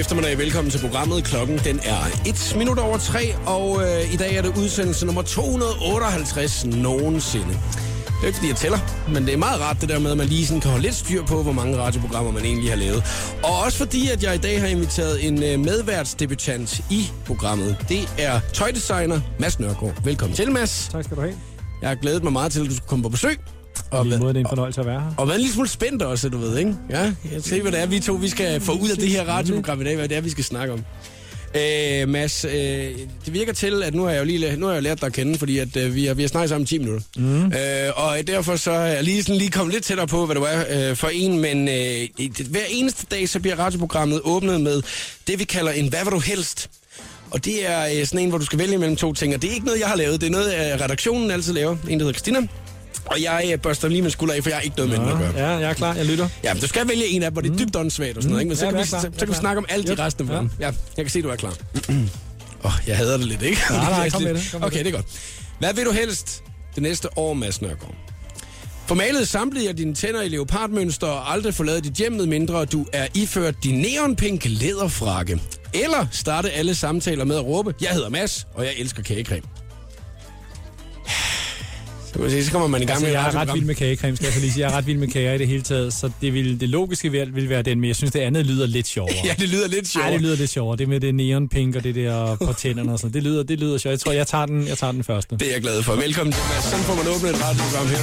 god eftermiddag. Velkommen til programmet. Klokken den er 1 minut over 3, og øh, i dag er det udsendelse nummer 258 nogensinde. Det er ikke fordi, jeg tæller, men det er meget rart det der med, at man lige sådan kan holde lidt styr på, hvor mange radioprogrammer man egentlig har lavet. Og også fordi, at jeg i dag har inviteret en øh, medværtsdebutant i programmet. Det er tøjdesigner Mads Nørgaard. Velkommen til, Mads. Tak skal du have. Jeg har glædet mig meget til, at du skulle komme på besøg. Og lige måde, det er en fornøjelse at være her. Og været en lille smule spændt også, du ved, ikke? Ja, jeg se, hvad det er, vi to vi skal få ud af det her radioprogram i dag, hvad det er, vi skal snakke om. Øh, Mads, øh, det virker til, at nu har jeg jo lige nu har jeg lært dig at kende, fordi at, øh, vi, har, vi har snakket sammen i 10 minutter. Mm. Øh, og derfor så er jeg lige, sådan, lige kommet lidt tættere på, hvad det er øh, for en, men øh, hver eneste dag, så bliver radioprogrammet åbnet med det, vi kalder en Hvad vil du helst? Og det er øh, sådan en, hvor du skal vælge mellem to ting, og det er ikke noget, jeg har lavet, det er noget, øh, redaktionen altid laver. En, der hedder Christina. Og jeg øh, børster lige min skulder af, for jeg har ikke noget med den at gøre. Ja, jeg er klar. Jeg lytter. Ja, men du skal vælge en af hvor det er dybt åndssvagt og sådan noget, ikke? Men så Ja, kan, vi, er så, så kan vi er snakke om alle de Yep. resten af Ja. dem. Ja, jeg kan se, du er klar. Åh, oh, jeg hader det lidt, ikke? Nej, nej, er kom med det, kom med Okay, det er godt. Hvad vil du helst det næste år, Mads Nørgaard? Få malet samtlige af dine tænder i leopardmønster og aldrig forlade dit hjem med mindre du er iført din neonpink læderfrakke. Eller starte alle samtaler med at råbe, jeg hedder Mads, og jeg elsker kagecreme. Sige, så kommer man i gang Altså, med jeg er ret vild med kagecreme, skal jeg så lige sige. Jeg er ret vild med kager i det hele taget, så det, vil, det logiske vil, vil være den, men jeg synes, det andet lyder lidt sjovere. Ja, det lyder lidt sjovt. Nej, det lyder lidt sjovere. Det med det neon pink og det der på tænderne og sådan. Det lyder, det lyder sjovt. Jeg tror, jeg tager den, jeg tager den første. Det er jeg glad for. Velkommen til, Mads. Sådan får man åbnet et radioprogram her.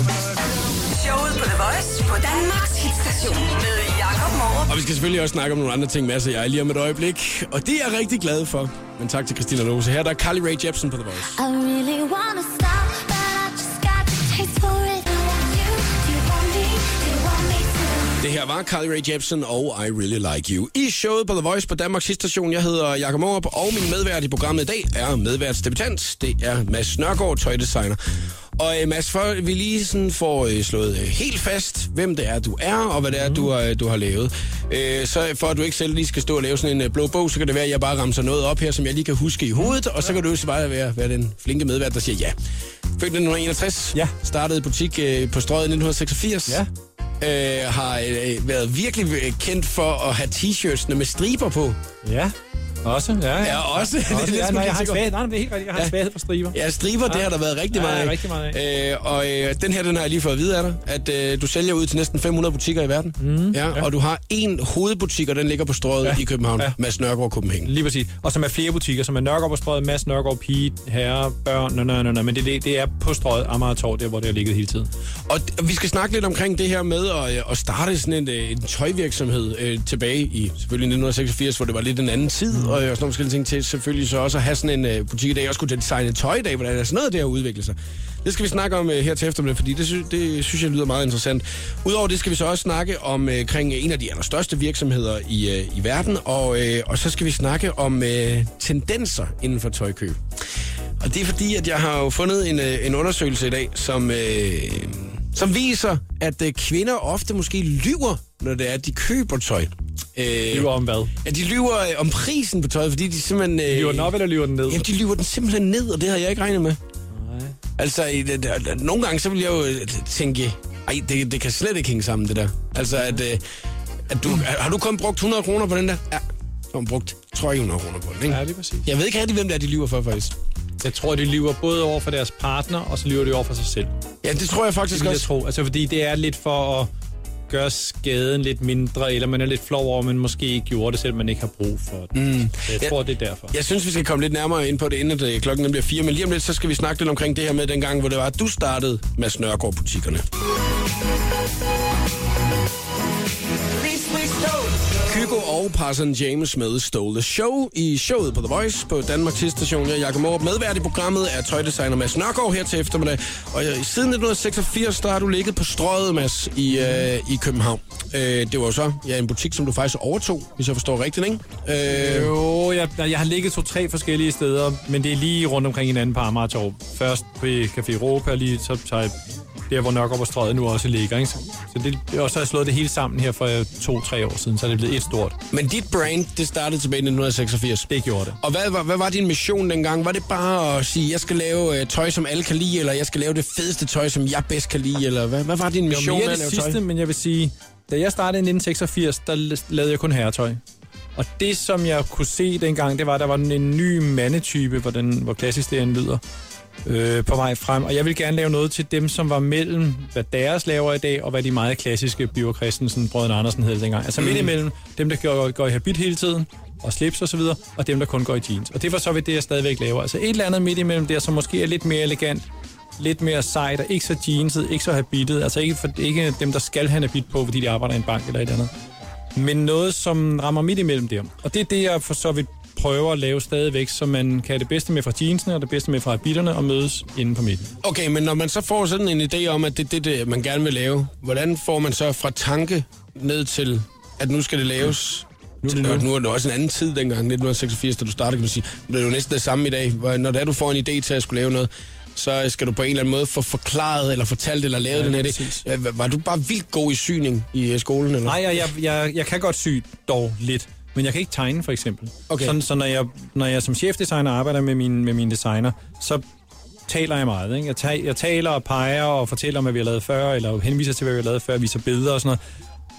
Showet på The Voice på Danmarks hitstation med Jakob Morup. Og vi skal selvfølgelig også snakke om nogle andre ting, Mads og jeg, lige om et øjeblik. Og det er jeg rigtig glad for. Men tak til Christina Lose. Her der er Carly Rae Jepsen på The Voice. I really wanna stop, det her var Carly Rae Jepsen og I Really Like You. I showet på The Voice på Danmarks station. Jeg hedder Jakob Morup, og min medvært i programmet i dag er medværtsdebutant. Det er Mads Nørgaard, tøjdesigner. Og øh, Mads, for vi lige sådan får øh, slået øh, helt fast, hvem det er, du er, og hvad det er, du, har, du har lavet. Øh, så for at du ikke selv lige skal stå og lave sådan en øh, blå bog, så kan det være, at jeg bare ramser noget op her, som jeg lige kan huske i hovedet, og så kan du jo bare være, være den flinke medvært, der siger ja. Født 1961, Ja. startede butik øh, på strøget 1986. Ja. Øh, har øh, været virkelig øh, kendt for at have t-shirtsene med striber på. Ja, også. Ja, Ja, også. også Det er ja, nej, jeg har en svaghed. Nej, det er helt rigtigt. Jeg har Ja. en svaghed for striber. Ja, striber, det har der været rigtig Ja, meget af. rigtig meget Øh, og øh, den her, den har jeg lige fået at vide af dig, at øh, du sælger ud til næsten 500 butikker i verden. Mm, ja, ja. Og du har en hovedbutik, og den ligger på strøget ja. Ja. i København. Ja. Ja. Mads Nørgaard, Copenhagen. Lige præcis. Og som er flere butikker, som er Nørgaard på strøget, Mads Nørgaard, Pige, Herre, Børn, nø, nø, nø, nø. men det, det, det er på strøget Amager Torv, der hvor det har ligget hele tiden. Og vi skal snakke lidt omkring det her med at, øh, at starte sådan en, øh, en tøjvirksomhed øh, tilbage i selvfølgelig 1986, hvor det var lidt en anden tid, mm og, øh, sådan nogle forskellige ting til selvfølgelig så også at have sådan en øh, butik i dag, Også kunne designe tøj i dag, hvordan er sådan noget der udvikle sig. Det skal vi snakke om øh, her til eftermiddag, fordi det, sy- det synes jeg lyder meget interessant. Udover det skal vi så også snakke om øh, kring en af de allerstørste virksomheder i, øh, i verden, og, øh, og så skal vi snakke om øh, tendenser inden for tøjkøb. Og det er fordi, at jeg har jo fundet en, øh, en undersøgelse i dag, som, øh, som viser, at øh, kvinder ofte måske lyver, når det er, at de køber tøj. Øh, Lyver om hvad? Ja, de lyver øh, om prisen på tøjet, fordi de simpelthen... Øh, Lyver den op, eller lyver den ned? Jamen, de lyver den simpelthen ned, og det havde jeg ikke regnet med. Nej. Altså, det, nogle gange, så vil jeg jo øh, tænke, ej, det, det kan slet ikke hænge sammen, det der. Altså, at, øh, at du, har du kun brugt 100 kroner på den der? Ja, så har hun brugt 300 kroner på den, ikke? Ja, lige præcis. Jeg ved ikke rigtig, hvem det er, de lyver for, faktisk. Jeg tror, de lyver både over for deres partner, og så lyver de over for sig selv. Ja, det tror jeg Det faktisk jeg også. tro. Altså, fordi det er lidt for at gøre skaden lidt mindre, eller man er lidt flov over, at man måske ikke gjorde det, selvom man ikke har brug for det. Mm. Så jeg tror, det er derfor. Jeg synes, vi skal komme lidt nærmere ind på det, inden at øh, klokken bliver fire. Men lige om lidt, så skal vi snakke lidt omkring det her med den gang, hvor det var, at du startede med Snørgaard-butikkerne. Kygo og Parson James med Stole the Show i showet på The Voice på Danmarks station. Jeg er Jacob Morup. Medvært i programmet er tøjdesigner Mads Nørgaard her til eftermiddag. Og øh, siden 1986, der har du ligget på strøget, Mads, i, øh, i København. Øh, det var jo så ja, en butik, som du faktisk overtog, hvis jeg forstår rigtigt, ikke? Øh, Jo, jeg, jeg har ligget to-tre forskellige steder, men det er lige rundt omkring hinanden på Amager Torv. Først på Café Europa, lige så tager jeg der, hvor Nørgaard på strøget nu også ligger. Ikke? Så det, og så har jeg slået det hele sammen her for to-tre år siden, så er det blevet et stort. men dit brand, det startede tilbage i 1986. Det gjorde det. Og hvad, var- hvad var din mission dengang? Var det bare at sige, jeg skal lave øh, tøj, som alle kan lide, eller jeg skal lave det fedeste tøj, som jeg bedst kan lide, eller hvad, hvad var din Det mission var med mere at det lave sidste, tøj? men jeg vil sige, da jeg startede i 1986, der lavede jeg kun herretøj. Og det, som jeg kunne se dengang, det var, at der var en ny mandetype, hvor, den, hvor klassisk det lyder, øh, på vej frem. Og jeg vil gerne lave noget til dem, som var mellem, hvad deres laver i dag, og hvad de meget klassiske Biver Christensen, Brøden Andersen hed dengang. Altså midt imellem dem, der går, går i habit hele tiden, og slips og så videre, og dem, der kun går i jeans. Og det var så ved det, jeg stadigvæk laver. Altså et eller andet midt imellem der, som måske er lidt mere elegant, lidt mere sejt, og ikke så jeanset, ikke så habitet. Altså ikke, for, ikke dem, der skal have en habit på, fordi de arbejder i en bank eller et andet. Men noget, som rammer midt imellem der. Og det er det, jeg for så vidt prøver at lave stadigvæk, så man kan have det bedste med fra jeansene og det bedste med fra habitterne og mødes inden på midten. Okay, men når man så får sådan en idé om, at det er det, det, man gerne vil lave, hvordan får man så fra tanke ned til, at nu skal det laves? Nu, nu. nu er det også en anden tid dengang, 1986, da du startede, kan man sige. Det er jo næsten det samme i dag. Når det er, du får en idé til at skulle lave noget, så skal du på en eller anden måde få forklaret, eller fortalt, eller lavet Ja, den her idé. Var du bare vildt god i syning i øh, skolen? Eller? Nej, jeg, jeg, jeg, jeg kan godt sy dog lidt, men jeg kan ikke tegne for eksempel. Okay. Sådan, så når jeg, når jeg som chefdesigner arbejder med, min, med mine designer, så taler jeg meget. Ikke? Jeg, ta- jeg taler og peger og fortæller om, hvad vi har lavet før, eller henviser til, hvad vi har lavet før, viser billeder og sådan noget.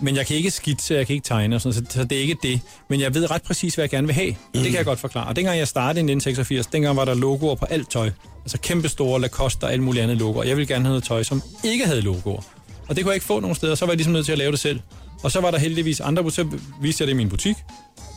Men jeg kan ikke skitse, jeg kan ikke tegne og sådan så, så det er ikke det. Men jeg ved ret præcis, hvad jeg gerne vil have. Mm. Det kan jeg godt forklare. Og dengang jeg startede i 1986, dengang var der logoer på alt tøj. Altså kæmpe store Lacoste og alt muligt andet logoer. Jeg ville gerne have noget tøj, som ikke havde logoer. Og det kunne jeg ikke få nogen steder, så var jeg ligesom nødt til at lave det selv. Og så var der heldigvis andre så viste jeg det i min butik.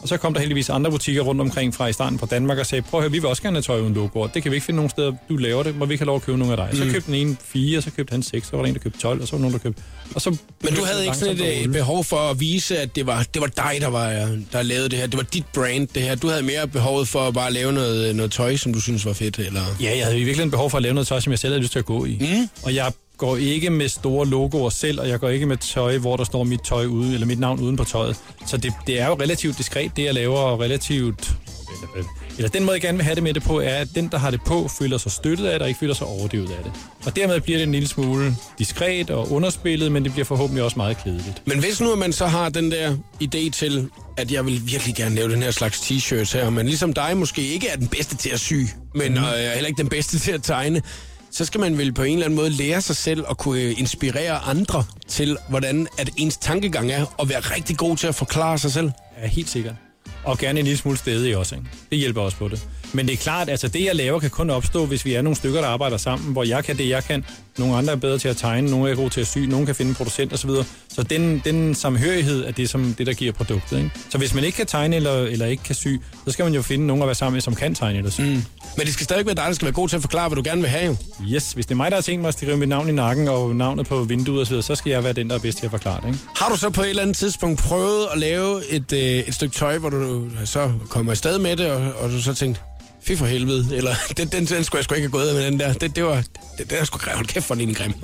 Og så kom der heldigvis andre butikker rundt omkring fra i starten på Danmark og sagde, prøv at høre, vi vil også gerne have tøj uden logoer. Det kan vi ikke finde nogen steder, du laver det, hvor vi kan lov at købe nogle af dig. Så købte den ene fire, så købte han seks, så var der en, der købte 12, og så var der nogen, der købte... Og så Men du havde ikke sådan et, øh, behov for at vise, at det var, det var dig, der, var, der lavede det her. Det var dit brand, det her. Du havde mere behovet for at bare lave noget, noget tøj, som du synes var fedt, eller... Ja, jeg havde i virkeligheden behov for at lave noget tøj, som jeg selv havde lyst til at gå i. Mm. Og jeg går ikke med store logoer selv, og jeg går ikke med tøj, hvor der står mit tøj ude, eller mit navn uden på tøjet. Så det, det er jo relativt diskret, det jeg laver, og relativt... Eller, eller den måde, jeg gerne vil have det med det på, er, at den, der har det på, føler sig støttet af det, og ikke føler sig overdøvet af det. Og dermed bliver det en lille smule diskret og underspillet, men det bliver forhåbentlig også meget kedeligt. Men hvis nu at man så har den der idé til, at jeg vil virkelig gerne lave den her slags t-shirts her, men ligesom dig måske ikke er den bedste til at sy, men mm. øh, heller ikke den bedste til at tegne, så skal man vel på en eller anden måde lære sig selv at kunne øh, inspirere andre til, hvordan at ens tankegang er, og være rigtig god til at forklare sig selv. Ja, helt sikkert. Og gerne en lille smule stedig også, ikke? Det hjælper også på det. Men det er klart, altså det jeg laver kan kun opstå, hvis vi er nogle stykker, der arbejder sammen, hvor jeg kan det, jeg kan. Nogle andre er bedre til at tegne, nogle er gode til at sy, nogle kan finde en producent osv. Så den, den samhørighed er det, som, det, der giver produktet. Ikke? Så hvis man ikke kan tegne eller, eller ikke kan sy, så skal man jo finde nogen at være sammen med, som kan tegne eller sy. Mm. Men det skal stadig være dig, der skal være god til at forklare, hvad du gerne vil have. jo. Yes, hvis det er mig, der har tænkt mig at skrive mit navn i nakken og navnet på vinduet osv., så skal jeg være den, der er bedst til at forklare det. Ikke? Har du så på et eller andet tidspunkt prøvet at lave et, øh, et stykke tøj, hvor du så kommer afsted med det, og, og du så tænkte, fy for helvede, eller den, den, den skulle jeg sgu ikke have gået med den der. Det, det var, det, det er sgu grim. Hold kæft for en grim.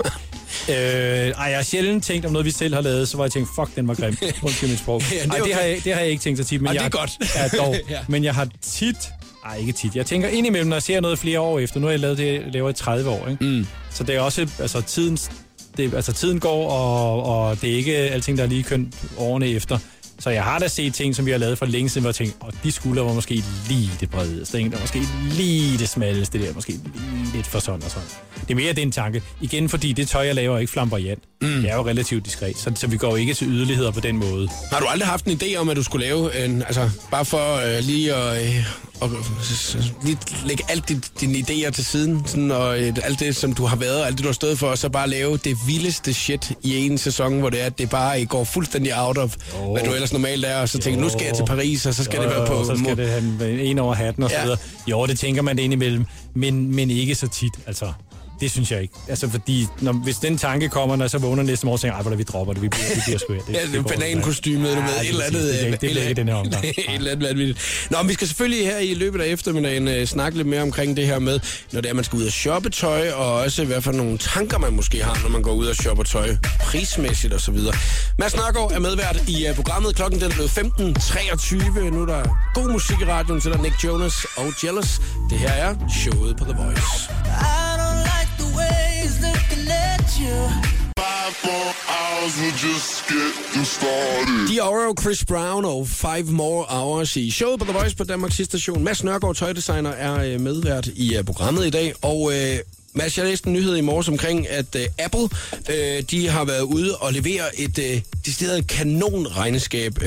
Øh, ej, jeg har sjældent tænkt om noget, vi selv har lavet, så var jeg tænkt, fuck, den var grim. Undskyld mit sprog. Ja, det ej, det, har jeg, det har jeg ikke tænkt så tit. Men Ej, jeg, det er godt. Ja, dog. Ja. Men jeg har tit... Ej, ikke tit. Jeg tænker indimellem, når jeg ser noget flere år efter. Nu har jeg lavet det, jeg laver i 30 år, ikke? Mm. Så det er også... Altså, tiden, det, altså, tiden går, og, og det er ikke alting, der er lige kønt årene efter. Så jeg har da set ting, som vi har lavet for længe siden, hvor jeg tænkte, og de skuldre var måske lige det bredeste, ikke? Der var måske lige det smalleste der, måske lige lidt for sådan og sådan. Det er mere den tanke. Igen, fordi det tøj, jeg laver, er ikke flamboyant. Mm. Det er jo relativt diskret, så, så vi går ikke til yderligheder på den måde. Har du aldrig haft en idé om, at du skulle lave en, altså bare for øh, lige at øh, og, lige lægge alt dit, dine idéer til siden, sådan, og øh, alt det, som du har været, alt det, du har stået for, og så bare lave det vildeste shit i en sæson, hvor det er, at det bare går fuldstændig out of, Jo. hvad du ellers normalt er, og så tænker nu skal jeg til Paris, og så skal det være på... Så skal det have en over hatten og så Ja. videre. Jo, det tænker man det indimellem, men, men ikke så tit, altså. Det synes jeg ikke. Altså, fordi når, hvis den tanke kommer, når jeg så vågner næste morgen, så tænker jeg, "Ej, hvor det, vi dropper det, vi bliver, vi bliver sgu her." Ja, det er banankostymet, du ved, Ja, et eller andet... Det, øh, det, det bliver ikke den her omgang. et eller andet vanvittigt. Nå, men vi skal selvfølgelig her i løbet af eftermiddagen øh, snakke lidt mere omkring det her med, når det er, man skal ud og shoppe tøj, og også hvad for nogle tanker, man måske har, når man går ud og shopper tøj, prismæssigt og så videre. Mads Nørgaard er medvært i uh, programmet. Klokken den er blevet 15.23. Nu er der god musik i radioen, så der er Nick Jonas og Jealous. Det her er showet på The Voice. De Dioro, Chris Brown og Five More Hours i showet på The Voice på Danmarks station. Mads Nørgaard, tøjdesigner, er øh, medvært i øh, programmet i dag. Og øh, Mads, jeg læste en nyhed i morges omkring, at uh, Apple, uh, de har været ude og levere et uh, decideret kanonregnskab uh,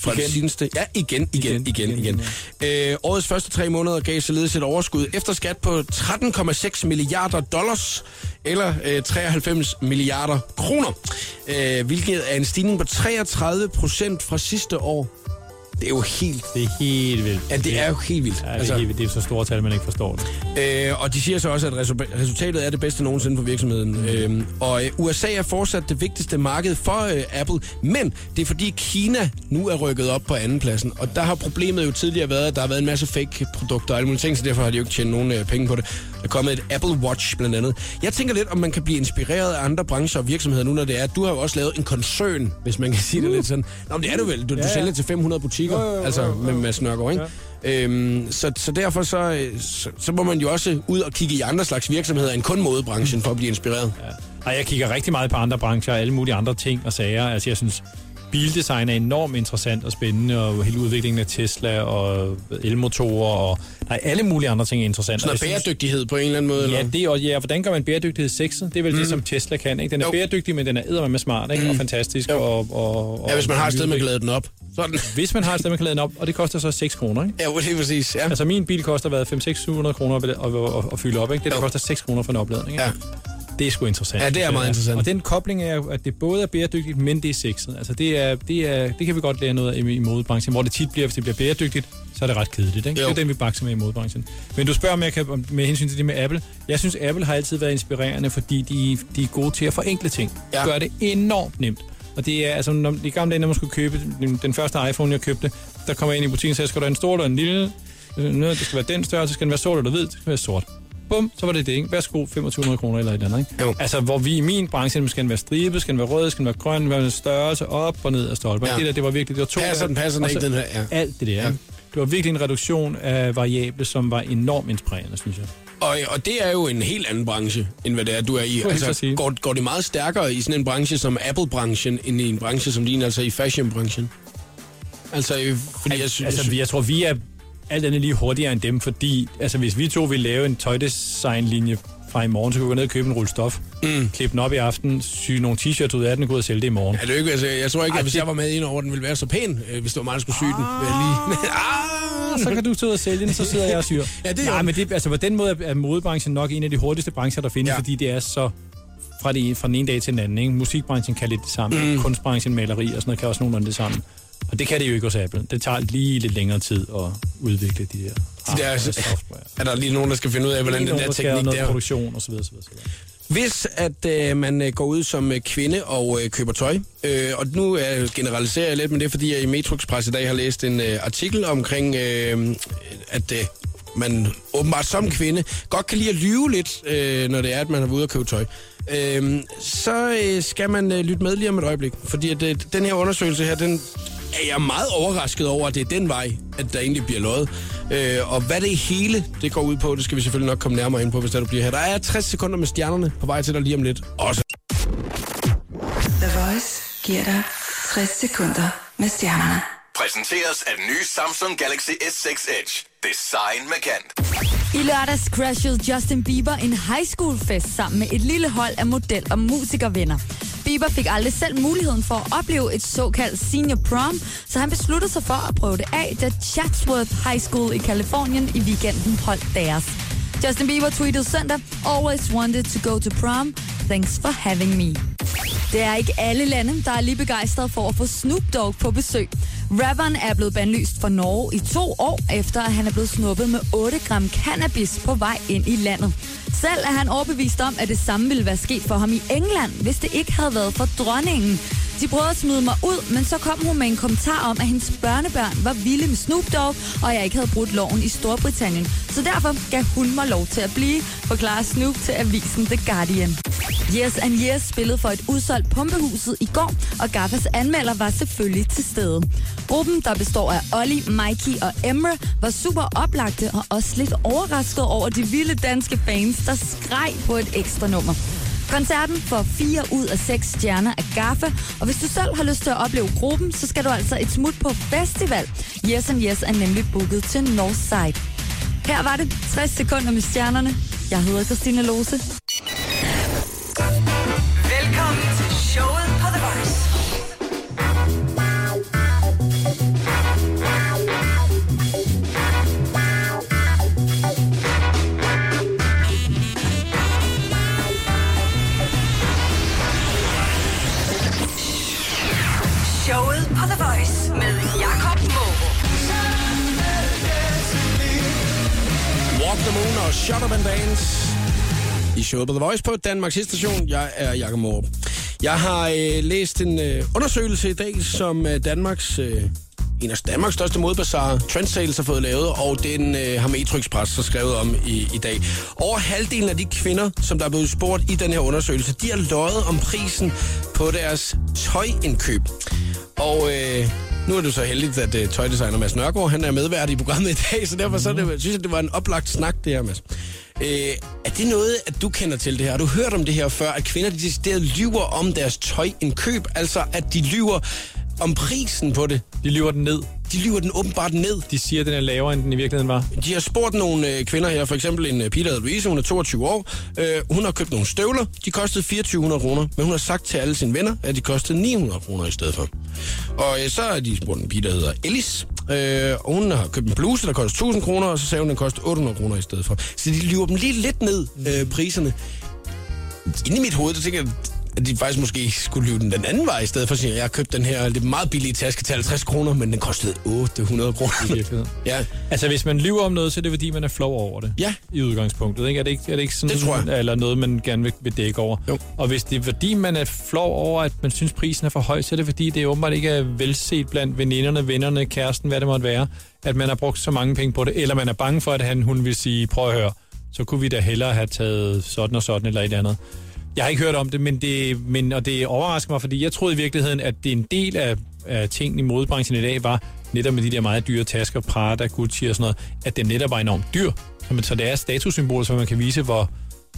fra igen. det seneste... Ja, igen, igen, igen, igen. igen. Igen, Uh, årets første tre måneder gav således et overskud efter skat på 13,6 milliarder dollars, eller uh, 93 milliarder kroner, uh, hvilket er en stigning på 33 procent fra sidste år. Det er jo helt... Det er helt vildt. Ja, det er jo helt vildt. Ja, det, er helt vildt. det er så store tal, man ikke forstår det. Øh, og de siger så også, at resu- resultatet er det bedste nogensinde for virksomheden. Mm. Øh, og øh, USA er fortsat det vigtigste marked for øh, Apple, men det er fordi Kina nu er rykket op på andenpladsen. Og der har problemet jo tidligere været, at der har været en masse fake-produkter og alle mulige ting, så derfor har de jo ikke tjent nogen øh, penge på det. Der er kommet et Apple Watch blandt andet. Jeg tænker lidt, om man kan blive inspireret af andre brancher og virksomheder nu, når det er, at du har jo også lavet en koncern, hvis man kan sige det lidt sådan. Nå, men det er du vel. Du, du Ja, ja. sælger til 500 butikker, Jo, jo, jo, altså med Mads Nørgaard, ikke? Øhm, så, så derfor så, øh, så, så må man jo også ud og kigge i andre slags virksomheder end kun modebranchen for at blive inspireret. Ja. Og jeg kigger rigtig meget på andre brancher og alle mulige andre ting og sager. Altså, jeg synes, bildesign er enormt interessant og spændende, og hele udviklingen af Tesla og elmotorer og nej, alle mulige andre ting er interessant. Sådan Og noget bæredygtighed på en eller anden måde? Ja, eller? det også, ja, hvordan gør man bæredygtighed sexet? Det er vel mm. det, som Tesla kan, ikke? Den er Jo. bæredygtig, men den er med smart, ikke? Mm. Og fantastisk. Jo. Og, og, og, Ja, hvis man har et sted, man kan lade den op. Sådan. Hvis man har et sted, man kan lade den op, og det koster så 6 kroner, ikke? Ja, det er præcis. Ja. Altså, min bil koster hvad, 5-600 kroner at, at, at, at, fylde op, ikke? Det, der Jo. koster 6 kroner for en opladning, ikke? ja. Det er sgu interessant. Ja, det er meget jeg. interessant. Og den kobling er, at det både er bæredygtigt, men det er sexet. Altså, det, er, det, er, det kan vi godt lære noget af i, modebranchen, hvor det tit bliver, hvis det bliver bæredygtigt, så er det ret kedeligt. Ikke? Jo. Det er den, vi bakser med i modebranchen. Men du spørger, om jeg kan, om- med hensyn til det med Apple. Jeg synes, Apple har altid været inspirerende, fordi de, de er gode til at forenkle ting. Ja. Gør det enormt nemt. Og det er, altså, når, i gamle dage, når man skulle købe den, den første iPhone, jeg købte, der kommer jeg ind i butikken og sagde, skal du have en stor eller en lille? Det skal være den størrelse, skal den være sort eller hvid, det skal være sort. Bum, så var det det, ikke? Værsgo, 2500 kroner eller et eller andet, ikke? Jo. Altså, hvor vi i min branche, skal den være stribet, skal den være rød, skal den være grøn, skal den være størrelse, op og ned af stolper. Ja. Det der, det var virkelig, det var to... Passer den, passer den ikke, den her? Ja. Alt det der, Ja. Det var virkelig en reduktion af variable, som var enormt inspirerende, synes jeg. Og, og det er jo en helt anden branche, end hvad det er, du er i. Altså, går, går det meget stærkere i sådan en branche som Apple-branchen, end i en branche som din, altså i fashion-branchen? Altså, øh, fordi jeg synes... Altså, vi- jeg tror, vi er alt andet lige hurtigere end dem, fordi altså, hvis vi to vil lave en tøjdesign-linje fra i morgen, så kan vi gå ned og købe en rulle stof, mm. klippe den op i aften, sy nogle t-shirts ud af den og gå ud og sælge det i morgen. Ja, det er ikke, altså, jeg tror ikke, Ej, at hvis det- jeg var med ind over, den ville være så pæn, øh, hvis det var mig, der skulle sy den. Vil jeg lige... ah! så kan du ud og sælge den, så sidder jeg og syr. Ja, det er Nej, jo- men det, altså, på den måde er modebranchen nok en af de hurtigste brancher, der findes, ja. fordi det er så fra, det, fra den ene dag til den anden. Ikke? Musikbranchen kan lidt det samme. Mm. Kunstbranchen, maleri og sådan noget kan også nogenlunde det samme. Og det kan det jo ikke hos Apple. Det tager lige lidt længere tid at udvikle de der, De der hardware altså-. Er der lige nogen, der skal finde ud af, hvordan den der der teknik noget der... produktion osv. osv., osv. Hvis at øh, man øh, går ud som øh, kvinde og øh, køber tøj, øh, og nu øh, generaliserer jeg lidt, men det er fordi, jeg i Metro Express i dag har læst en øh, artikel omkring, øh, at øh, man åbenbart som kvinde godt kan lide at lyve lidt, øh, når det er, at man er ude og købe tøj. Øh, så øh, skal man øh, lytte med lige om et øjeblik, fordi at, øh, den her undersøgelse her, den er jeg meget overrasket over, at det er den vej, at der egentlig bliver løjet. Øh, og hvad det hele det går ud på, det skal vi selvfølgelig nok komme nærmere ind på, hvis der du bliver her. Der er 60 sekunder med stjernerne på vej til dig lige om lidt. Også. The Voice giver dig 60 sekunder med stjernerne. Præsenteres af den nye Samsung Galaxy S6 Edge. Design med kant. I lørdags crashede Justin Bieber en high school fest sammen med et lille hold af model- og musikervenner. Bieber fik aldrig selv muligheden for at opleve et såkaldt senior prom, så han besluttede sig for at prøve det af, da Chatsworth High School i Kalifornien i weekenden holdt deres. Justin Bieber tweetede søndag, Always wanted to go to prom. Thanks for having me. Det er ikke alle lande, der er lige begejstret for at få Snoop Dogg på besøg. Rapperen er blevet bandlyst for Norge i to år, efter at han er blevet snuppet med 8 gram cannabis på vej ind i landet. Selv er han overbevist om, at det samme ville være sket for ham i England, hvis det ikke havde været for dronningen. De prøvede at smide mig ud, men så kom hun med en kommentar om, at hendes børnebørn var vilde med Snoop Dogg, og jeg ikke havde brudt loven i Storbritannien. Så derfor gav hun mig lov til at blive, forklarer Snoop til avisen The Guardian. Yes and Yes spillede for et udsolgt pumpehuset i går, og Gaffas anmelder var selvfølgelig til stede. Gruppen, der består af Olli, Mikey og Emre, var super oplagte og også lidt overrasket over de vilde danske fans, der skreg på et ekstra nummer. Koncerten får 4 ud af 6 stjerner af Gaffa, og hvis du selv har lyst til at opleve gruppen, så skal du altså et smut på festival. Yes and Yes er nemlig booket til Northside. Her var det 60 sekunder med stjernerne. Jeg hedder Christine Lose. Og Shut Up and Dance i showet på The Voice på Danmarks station. Jeg er Jakob Morup. Jeg har øh, læst en øh, undersøgelse i dag, som øh, Danmarks... Øh, en af Danmarks største modbazarer, Trendsales, har fået lavet, og den øh, har Metro så skrevet om i, i dag. Over halvdelen af de kvinder, som der er blevet spurgt i den her undersøgelse, de har løjet om prisen på deres tøjindkøb. Og øh, nu er det så heldigt, at øh, tøjdesigner Mads Nørgaard, han er medvært i programmet i dag, så derfor så det, synes jeg, det var en oplagt snak, det her, Mads. Øh, er det noget, at du kender til det her? Har du hørt om det her før, at kvinder de decideret lyver om deres tøjindkøb? Altså, at de lyver om prisen på det. De lyver den ned. De lyver den åbenbart ned. De siger, at den er lavere, end den i virkeligheden var. De har spurgt nogle øh, kvinder her, for eksempel en øh, pige, der Louise, hun er 22 år. Øh, hun har købt nogle støvler, de kostede 2400 kroner, men hun har sagt til alle sine venner, at de kostede 900 kroner i stedet for. Og øh, så har de spurgt en pige, der hedder Ellis, øh, og hun har købt en bluse, der koster 1000 kroner, og så sagde hun, at den kostede 800 kroner i stedet for. Så de lyver dem lige lidt ned, øh, priserne. Inde i mit hoved, der tænker jeg, at de faktisk måske skulle lyve den den anden vej, i stedet for at sige, at jeg har købt den her lidt meget billige taske til 50 kroner, men den kostede 800 kroner. Ja, Altså, hvis man lyver om noget, så er det fordi, man er flov over det. Ja. I udgangspunktet, ikke? Er det ikke, er det ikke sådan, Det tror jeg. eller noget, man gerne vil, vil dække over? Jo. Og hvis det er fordi, man er flov over, at man synes, prisen er for høj, så er det fordi, det åbenbart ikke er velset blandt veninderne, vennerne, kæresten, hvad det måtte være, at man har brugt så mange penge på det. Eller man er bange for, at han, hun vil sige, prøv at høre, så kunne vi da hellere have taget sådan og sådan eller et andet. Jeg har ikke hørt om det, men det, men, og det overrasker mig, fordi jeg troede i virkeligheden, at det er en del af, af tingene i modebranchen i dag var netop med de der meget dyre tasker, Prada, Gucci og sådan noget, at det netop var enormt dyr. Så, man- så det er et statussymbol, så man kan vise, hvor,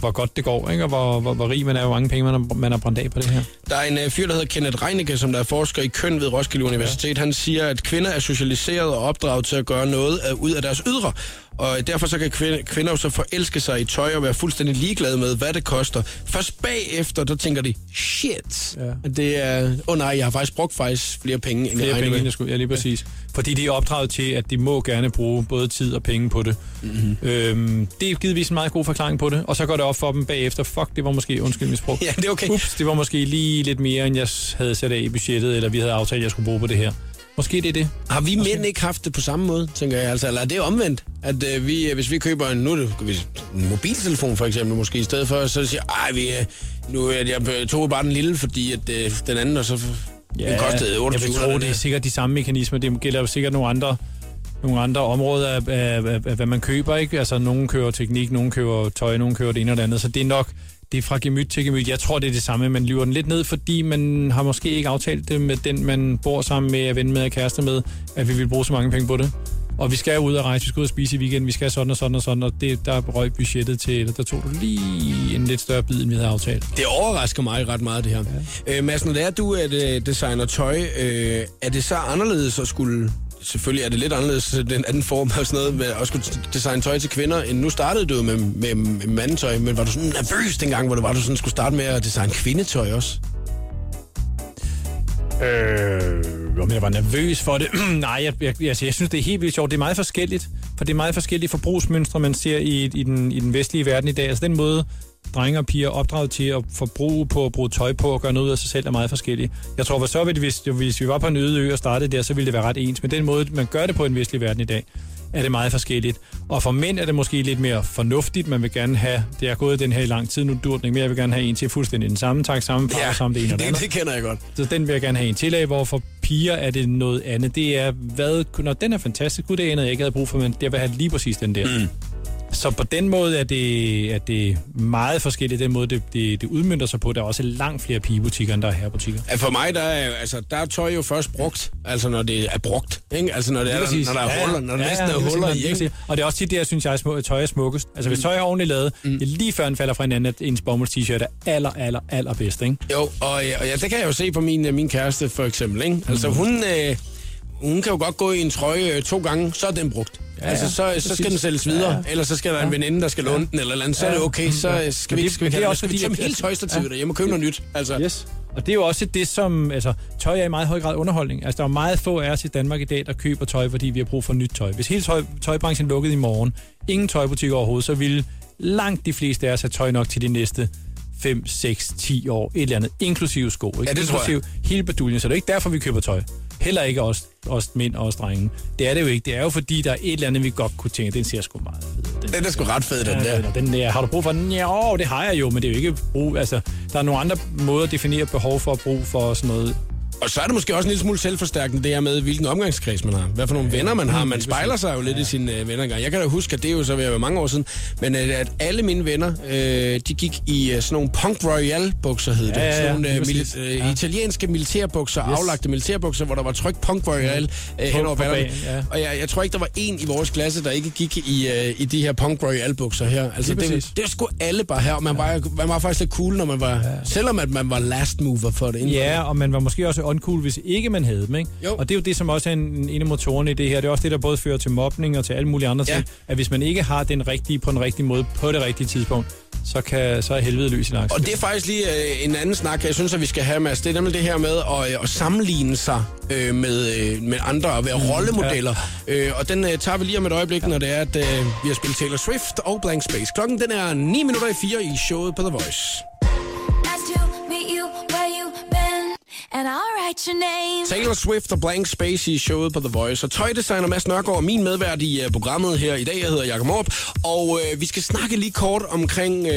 hvor godt det går, ikke? og hvor, hvor, hvor rig man er, hvor mange penge man har, man har brændt af på det her. Der er en øh, fyr, der hedder Kenneth Reinicke, som der er forsker i køn ved Roskilde Universitet. Han siger, at kvinder er socialiseret og opdraget til at gøre noget af, ud af deres ydre. Og derfor så kan kvinder, kvinder jo så forelske sig i tøj og være fuldstændig ligeglade med, hvad det koster. Først bagefter, der tænker de, shit, Ja. det er, åh oh nej, jeg har faktisk brugt faktisk flere penge, end Flere jeg penge, end jeg skulle. Ja, lige præcis. Fordi de er opdraget til, at de må gerne bruge både tid og penge på det. Mm-hmm. Øhm, det er givetvis en meget god forklaring på det. Og så går det op for dem bagefter. Fuck, det var måske, undskyld mit sprog. Ja, det er okay. Ups, det var måske lige lidt mere, end jeg havde sat af i budgettet, eller vi havde aftalt, at jeg skulle bruge på det her. Måske det er det. Har vi mænd ikke haft det på samme måde, tænker jeg? Altså, eller er det omvendt? At øh, vi, øh, hvis vi køber en, nu det, hvis, en mobiltelefon for eksempel, måske i stedet for, så siger ej, vi, øh, nu, øh, jeg tog bare den lille, fordi at, øh, den anden, og så ja, den kostede jeg 28 vil tro, det er sikkert de samme mekanismer. Det gælder jo sikkert nogle andre, nogle andre områder af, af, af, af, hvad man køber. Ikke? Altså, nogen køber teknik, nogen køber tøj, nogen køber det ene og det andet. Så det er nok det er fra gemyt til gemyt. Jeg tror, det er det samme. Man lyver den lidt ned, fordi man har måske ikke aftalt det med den, man bor sammen med, er ven med, er kæreste med, at vi vil bruge så mange penge på det. Og vi skal ud og rejse, vi skal ud og spise i weekenden, vi skal sådan og sådan og sådan, og det, der røg budgettet til, eller der tog du lige en lidt større bid, end vi havde aftalt. Det overrasker mig ret meget, det her. Ja. Øh, Mads, når det er, du er det, designer tøj, øh, er det så anderledes at skulle... Selvfølgelig er det lidt anderledes øh, den anden form og sådan noget, med at skulle designe tøj til kvinder, end nu startede du med, med, med mandetøj, men var du sådan nervøs dengang, hvor du var, du sådan skulle starte med at designe kvindetøj også? Øh, om jeg var nervøs for det? Nej, jeg, jeg, altså, jeg synes, det er helt vildt sjovt. Det er meget forskelligt, for det er meget forskellige forbrugsmønstre, man ser i, i, den, i den vestlige verden i dag. Altså den måde, drenge og piger opdraget til at forbruge på, at bruge tøj på og gøre noget ud af sig selv, er meget forskellige. Jeg tror, for så vidt, det, hvis, hvis vi var på en øde ø og startede der, så ville det være ret ens. Men den måde, man gør det på i den vestlige verden i dag, er det meget forskelligt. Og for mænd er det måske lidt mere fornuftigt. Man vil gerne have, det er gået den her i lang tid, nu dur den ikke mere, jeg vil gerne have en til fuldstændig den samme tak, samme farve, samme det ene og det det, andet. det kender jeg godt. Så den vil jeg gerne have en til af, hvor for piger er det noget andet. Det er, hvad, når den er fantastisk, gud, det anede jeg ikke havde brug for, men jeg vil have lige præcis den der. Mm. Så på den måde er det, er det meget forskelligt, den måde det, det, det udmyndter sig på. Der er også langt flere pigebutikker, end der er herrebutikker. Ja, For mig, der er, altså, der er tøj jo først brugt, altså når det er brugt, ikke? Altså når, det er, der, når der er huller, når der næsten er lige huller i, ikke? Og det er også tit det, jeg synes, jeg er små, tøj er smukkest. Altså hvis tøj er ordentligt lavet, mm. det er lige før den falder fra hinanden, at ens bomulds t-shirt er aller, aller, aller bedst, ikke? Jo, og, øh, og ja, det kan jeg jo se på min, øh, min kæreste for eksempel, ikke? Altså hun, øh, hun kan jo godt gå i en trøje øh, to gange, så er den brugt. Ja, ja, altså, så, så præcis. skal den sælges videre, Ja, ja, ja. eller så skal der en veninde, der skal låne den, eller, eller andet, så er det okay, så øh, skal vi skal vi det er også fordi, tømme hele tøjstativet Ja. derhjemme og købe noget nyt? Altså, Yes. Og det er jo også det, som... Altså, tøj er i meget høj grad underholdning. Altså, der er meget få af os i Danmark i dag, der køber tøj, fordi vi har brug for nyt tøj. Hvis hele tøj, tøjbranchen lukkede i morgen, ingen tøjbutikker overhovedet, så ville langt de fleste af os have tøj nok til de næste 5, 6, 10 år. Et eller andet, inklusive sko. Ikke? Ja, det tror jeg. inklusive hele baduljen. Så det er ikke derfor, vi køber tøj. Heller ikke os, os mænd og os drenge. Det er det jo ikke. Det er jo fordi, der er et eller andet, vi godt kunne tænke. Den ser sgu meget fed. Den den er sgu ret fed, den der. Den der, har du brug for den? Ja, åh, det har jeg jo, men det er jo ikke brug. Altså, der er nogle andre måder at definere behov for brug for sådan noget. Og så er det måske også en lille smule selvforstærkende, det her med, hvilken omgangskreds man har. Hvad for nogle venner man har. Man spejler sig jo lidt i sine øh, venner engang. Jeg kan da huske, at det er jo så ved at være mange år siden, men øh, at alle mine venner, øh, de gik i øh, sådan nogle Punk Royale bukser, hed det. Ja, ja, ja, sådan nogle øh, mili- øh, Ja. italienske militærbukser, Yes. aflagte militærbukser, hvor der var trykt Punk Royale øh, hen over bagen, ja. Og jeg, jeg tror ikke, der var en i vores klasse, der ikke gik i, øh, i de her Punk Royale bukser her. Altså, det, præcis. det skulle alle bare her, og man var, man var faktisk lidt cool, når man var, ja. selvom at man var last mover for det. inden det. Ja, og man var måske også uncool, hvis ikke man havde dem, ikke? Jo. Og det er jo det, som også er en, en af motorerne i det her. Det er også det, der både fører til mobning og til alle mulige andre Ja. ting. At hvis man ikke har den rigtige på den rigtige måde, på det rigtige tidspunkt, så, kan, så er helvede løs i Og det er faktisk lige øh, en anden snak, jeg synes, at vi skal have, Mads. Det er nemlig det her med at, øh, at sammenligne sig øh, med, øh, med andre og være rollemodeller. Øh, og den øh, tager vi lige om et øjeblik, når det er, at øh, vi har spillet Taylor Swift og Blank Space. Klokken den er 9 minutter i 4 i showet på The Voice. And I'll write your name. Taylor Swift og Blank Space i showet på The Voice. Og tøjdesigner Mads Nørgaard er min medvært i uh, programmet her i dag. Jeg hedder Jakob Morp. Og uh, vi skal snakke lige kort omkring uh,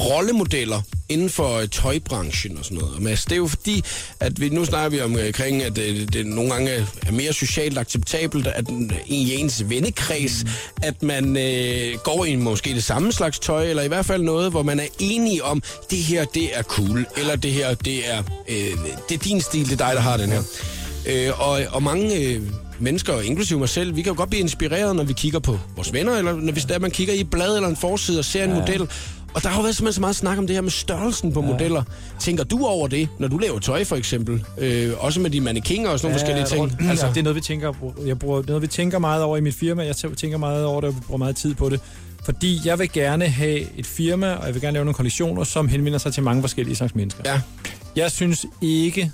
rollemodeller inden for uh, tøjbranchen og sådan noget. Og Mads, det er jo fordi, at vi, nu snakker vi omkring, at uh, det nogle gange er mere socialt acceptabelt, at i ens vennekreds, mm. at man uh, går i måske det samme slags tøj, eller i hvert fald noget, hvor man er enige om, det her, det er cool, eller det her, det er, øh, det er din stil, det er dig, der har den her. Øh, og, og mange øh, mennesker, inklusive mig selv, vi kan jo godt blive inspireret, når vi kigger på vores venner, eller når hvis der man kigger i et blad eller en forside og ser en ja. model. Og der har jo været simpelthen så meget snak om det her med størrelsen på ja. modeller. Tænker du over det, når du laver tøj for eksempel? Øh, også med de mannequiner og sådan nogle forskellige ting. Altså, det er noget, vi tænker, jeg bruger, det er noget, vi tænker meget over i mit firma. Jeg tænker meget over det, og bruger meget tid på det. Fordi jeg vil gerne have et firma, og jeg vil gerne lave nogle kollektioner, som henvender sig til mange forskellige slags mennesker. Ja. Jeg synes ikke,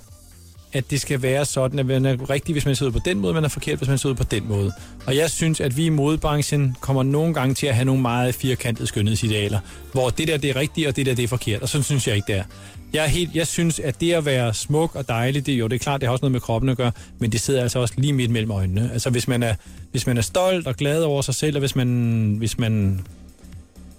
at det skal være sådan, at man er rigtig, hvis man ser ud på den måde, man er forkert, hvis man ser ud på den måde. Og jeg synes, at vi i modebranchen kommer nogle gange til at have nogle meget firkantede skønhedsidealer, hvor det der det er rigtigt, og det der det er forkert. Og sådan synes jeg ikke, det er. Jeg, er helt, jeg synes, at det at være smuk og dejlig, det, jo, det er klart, det har også noget med kroppen at gøre, men det sidder altså også lige midt mellem øjnene. Altså hvis man er, hvis man er stolt og glad over sig selv, og hvis man, hvis man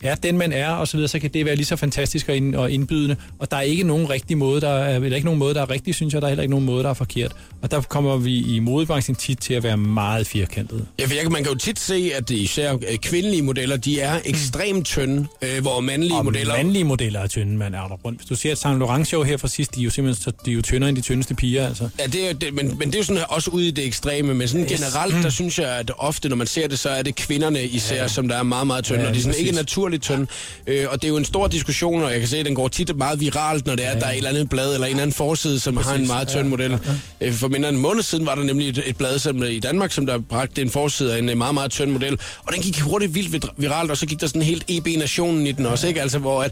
er den, man er, og så videre, så kan det være lige så fantastisk og ind- og indbydende. Og der er ikke nogen rigtig måde, der er, eller ikke nogen måde, der er rigtig, synes jeg. Der er heller ikke nogen måde, der er forkert. Og der kommer vi i modebranchen tit til at være meget firkantet. Ja, for jeg, man kan jo tit se, at især øh, kvindelige modeller, de er ekstremt tynde, øh, hvor mandlige Og modeller... mandlige modeller er tynde, man er der rundt. Hvis du ser et Saint Laurent show her fra sidst, de er jo simpelthen så, de er jo tyndere end de tyndeste piger, altså. Ja, det er, det, men, men det er jo sådan også ude i det ekstreme, men sådan Yes. generelt, der synes jeg, at ofte, når man ser det, så er det kvinderne især, ja. som der er meget, meget tynde, Ja, ja, og de er sådan ikke præcis. Naturligt tynde. Øh, og det er jo en stor diskussion, og jeg kan se, at den går tit meget viralt, når det er, at der er et eller andet blad, eller en eller anden forside, som har en meget tynd model. Øh, For mindre end en måned siden var der nemlig et, et blad som, øh, i Danmark, som der bragte en forside af en øh, meget, meget tynd model, og den gik hurtigt vildt viralt, og så gik der sådan helt EB-nationen i den også, ikke? Altså, hvor at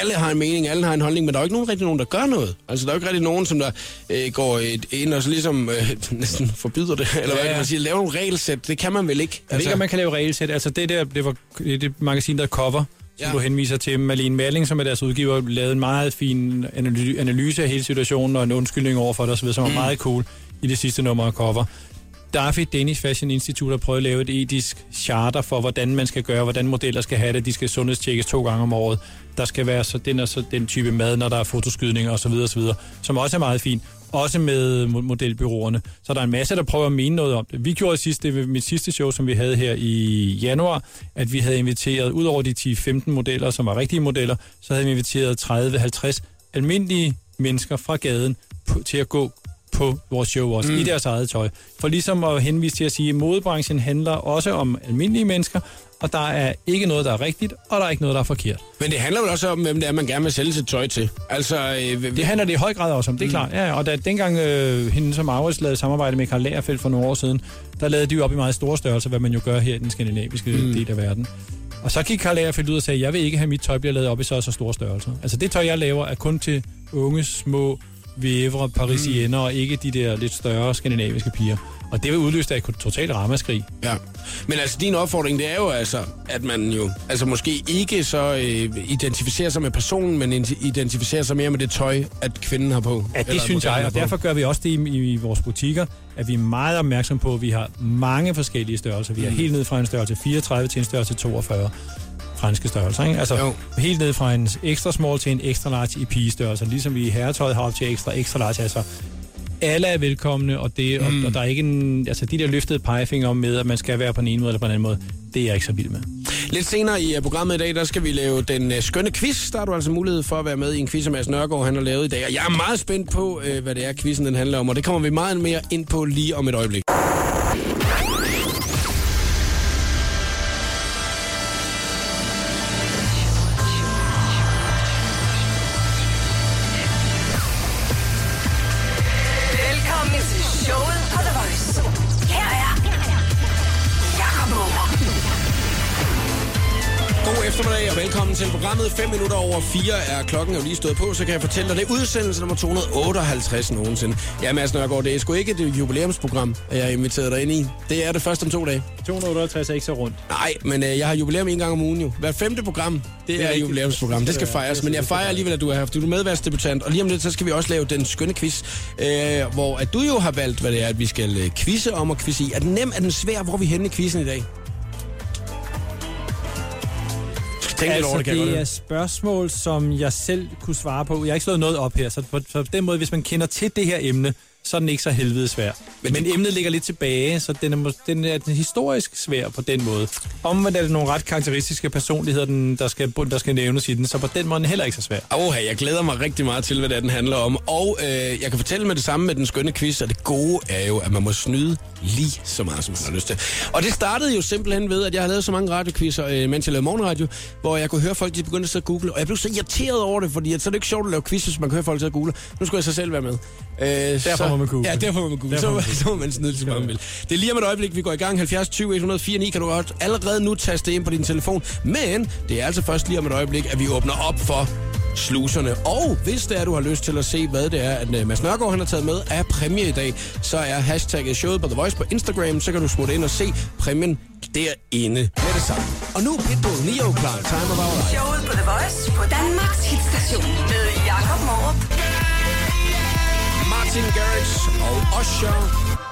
alle har en mening, alle har en holdning, men der er jo ikke nogen rigtig nogen, der gør noget. Altså, der er jo ikke rigtig nogen, som der øh, går et, ind og så ligesom øh, næsten forbyder det, eller hvad Ja. kan man sige, lave nogle regelsæt, det kan man vel ikke? Jeg ved ikke, om man kan lave regelsæt. Altså det der, det var det magasin, der Cover, som Ja. du henviser til. Malene Malling, som er deres udgiver, lavede en meget fin analyse af hele situationen og en undskyldning over for det osv., som var meget cool i det sidste nummer af Cover. Daffy Danish Fashion Institute har prøvet at lave et etisk charter for, hvordan man skal gøre, hvordan modeller skal have det. De skal sundhedstjekkes to gange om året. Der skal være så den og så den type mad, når der er fotoskydninger osv., osv., som også er meget fint. Også med mo- modelbyråerne. Så der er en masse, der prøver at mene noget om det. Vi gjorde sidst, det ved mit sidste show, som vi havde her i januar, at vi havde inviteret, ud over de 10-15 modeller, som var rigtige modeller, så havde vi inviteret 30-50 almindelige mennesker fra gaden på, til at gå på vores show også, mm. i deres eget tøj. For ligesom at henvise til at sige, at modebranchen handler også om almindelige mennesker, og der er ikke noget, der er rigtigt, og der er ikke noget, der er forkert. Men det handler vel også om, hvem det er, man gerne vil sælge sit tøj til. Altså, øh, Det handler det i høj grad også om, det er klart. Ja, og da dengang øh, hende som Maurits lavede samarbejde med Karl Lagerfeldt for nogle år siden, der lavede de jo op i meget store størrelser, hvad man jo gør her i den skandinaviske mm. del af verden. Og så gik Karl Lagerfeldt ud og sagde, jeg vil ikke have mit tøj bliver lavet op i så og så store størrelser. Altså det tøj, jeg laver, er kun til unge, små vævre, parisienner, mm. og ikke de der lidt større skandinaviske piger. Og det vil udløse et totalt ramaskrig. Ja. Men altså, din opfordring, det er jo altså, at man jo altså måske ikke så øh, identificerer sig med personen, men ident- identificerer sig mere med det tøj, at kvinden har på. Ja, det synes jeg, og derfor gør vi også det i, i, i vores butikker, at vi er meget opmærksom på, at vi har mange forskellige størrelser. Vi er helt ned fra en størrelse 34 til en størrelse 42 franske størrelser. Ikke? Altså Jo. helt ned fra en ekstra small til en ekstra large i pigestørrelser, ligesom vi i herretøjet har op til ekstra ekstra large. Altså, alle er velkomne, og, det, og, og der er ikke en, altså de der løftede pegefinger om med, at man skal være på en ene måde eller på en anden måde, det er jeg ikke så vild med. Lidt senere i uh, programmet i dag, der skal vi lave den uh, skønne quiz. Der har du altså mulighed for at være med i en quiz, som Mads Nørgaard han har lavet i dag. Og jeg er meget spændt på, uh, hvad det er, quizzen den handler om. Og det kommer vi meget mere ind på lige om et øjeblik. 5 minutter over 4 er klokken jo lige stået på, så kan jeg fortælle dig, det er udsendelse nummer 258 nogensinde. Ja, Mads Nørgaard, det er sgu ikke et jubilæumsprogram, at jeg har inviteret dig ind i. Det er det først om to dage. 268 er ikke så rundt. Nej, men øh, jeg har jubilæum en gang om ugen jo. Hver femte program, det, det er, er et jubilæumsprogram. Det skal fejres, det men jeg fejrer alligevel, at du er her, fordi du er medværsdebutant. Og lige om lidt, så skal vi også lave den skønne quiz, øh, hvor at du jo har valgt, hvad det er, at vi skal øh, quizze om og quizze i. Er den nem? Er den svær? Hvor er vi henne i quizzen i dag? Tænk lidt altså, over det, kan det godt er spørgsmål, som jeg selv kunne svare på. Jeg har ikke slået noget op her, så på, på den måde, hvis man kender til det her emne, så er den ikke så helvede svær. Men, Men emnet ligger lidt tilbage, så den er, den er den historisk svær på den måde. Omvendt er det nogle ret karakteristiske personligheder, den, der, skal, der skal nævnes i den, så på den måde er den heller ikke så svær. Oha, jeg glæder mig rigtig meget til, hvad det er, den handler om. Og øh, jeg kan fortælle med det samme med den skønne quiz, og det gode er jo, at man må snyde lige så meget, som man har lyst til. Og det startede jo simpelthen ved, at jeg har lavet så mange radioquizzer, øh, mens jeg lavede morgenradio, hvor jeg kunne høre folk, de begyndte at sidde og google, og jeg blev så irriteret over det, fordi at, så er det ikke sjovt at lave quiz, hvis man kan høre folk sidde og google. Nu skulle jeg så selv være med. Øh, derfor må man google. Ja, derfor må man google. Derfor Så, man så må man snyde til man vil. Det er lige om et øjeblik, vi går i gang. 70 20 104 9 kan du godt allerede nu taste ind på din telefon. Men det er altså først lige om et øjeblik, at vi åbner op for sluserne. Og hvis det er, du har lyst til at se, hvad det er, at øh, Mads Nørgaard han har taget med af præmie i dag, så er hashtagget showet på The Voice på Instagram, så kan du smutte ind og se præmien derinde med det samme. Og nu Pitbull, Neo klar, Time of Our Life. Showet på The Voice på Danmarks hitstation med Jakob Morup. Martin Garrix og Usher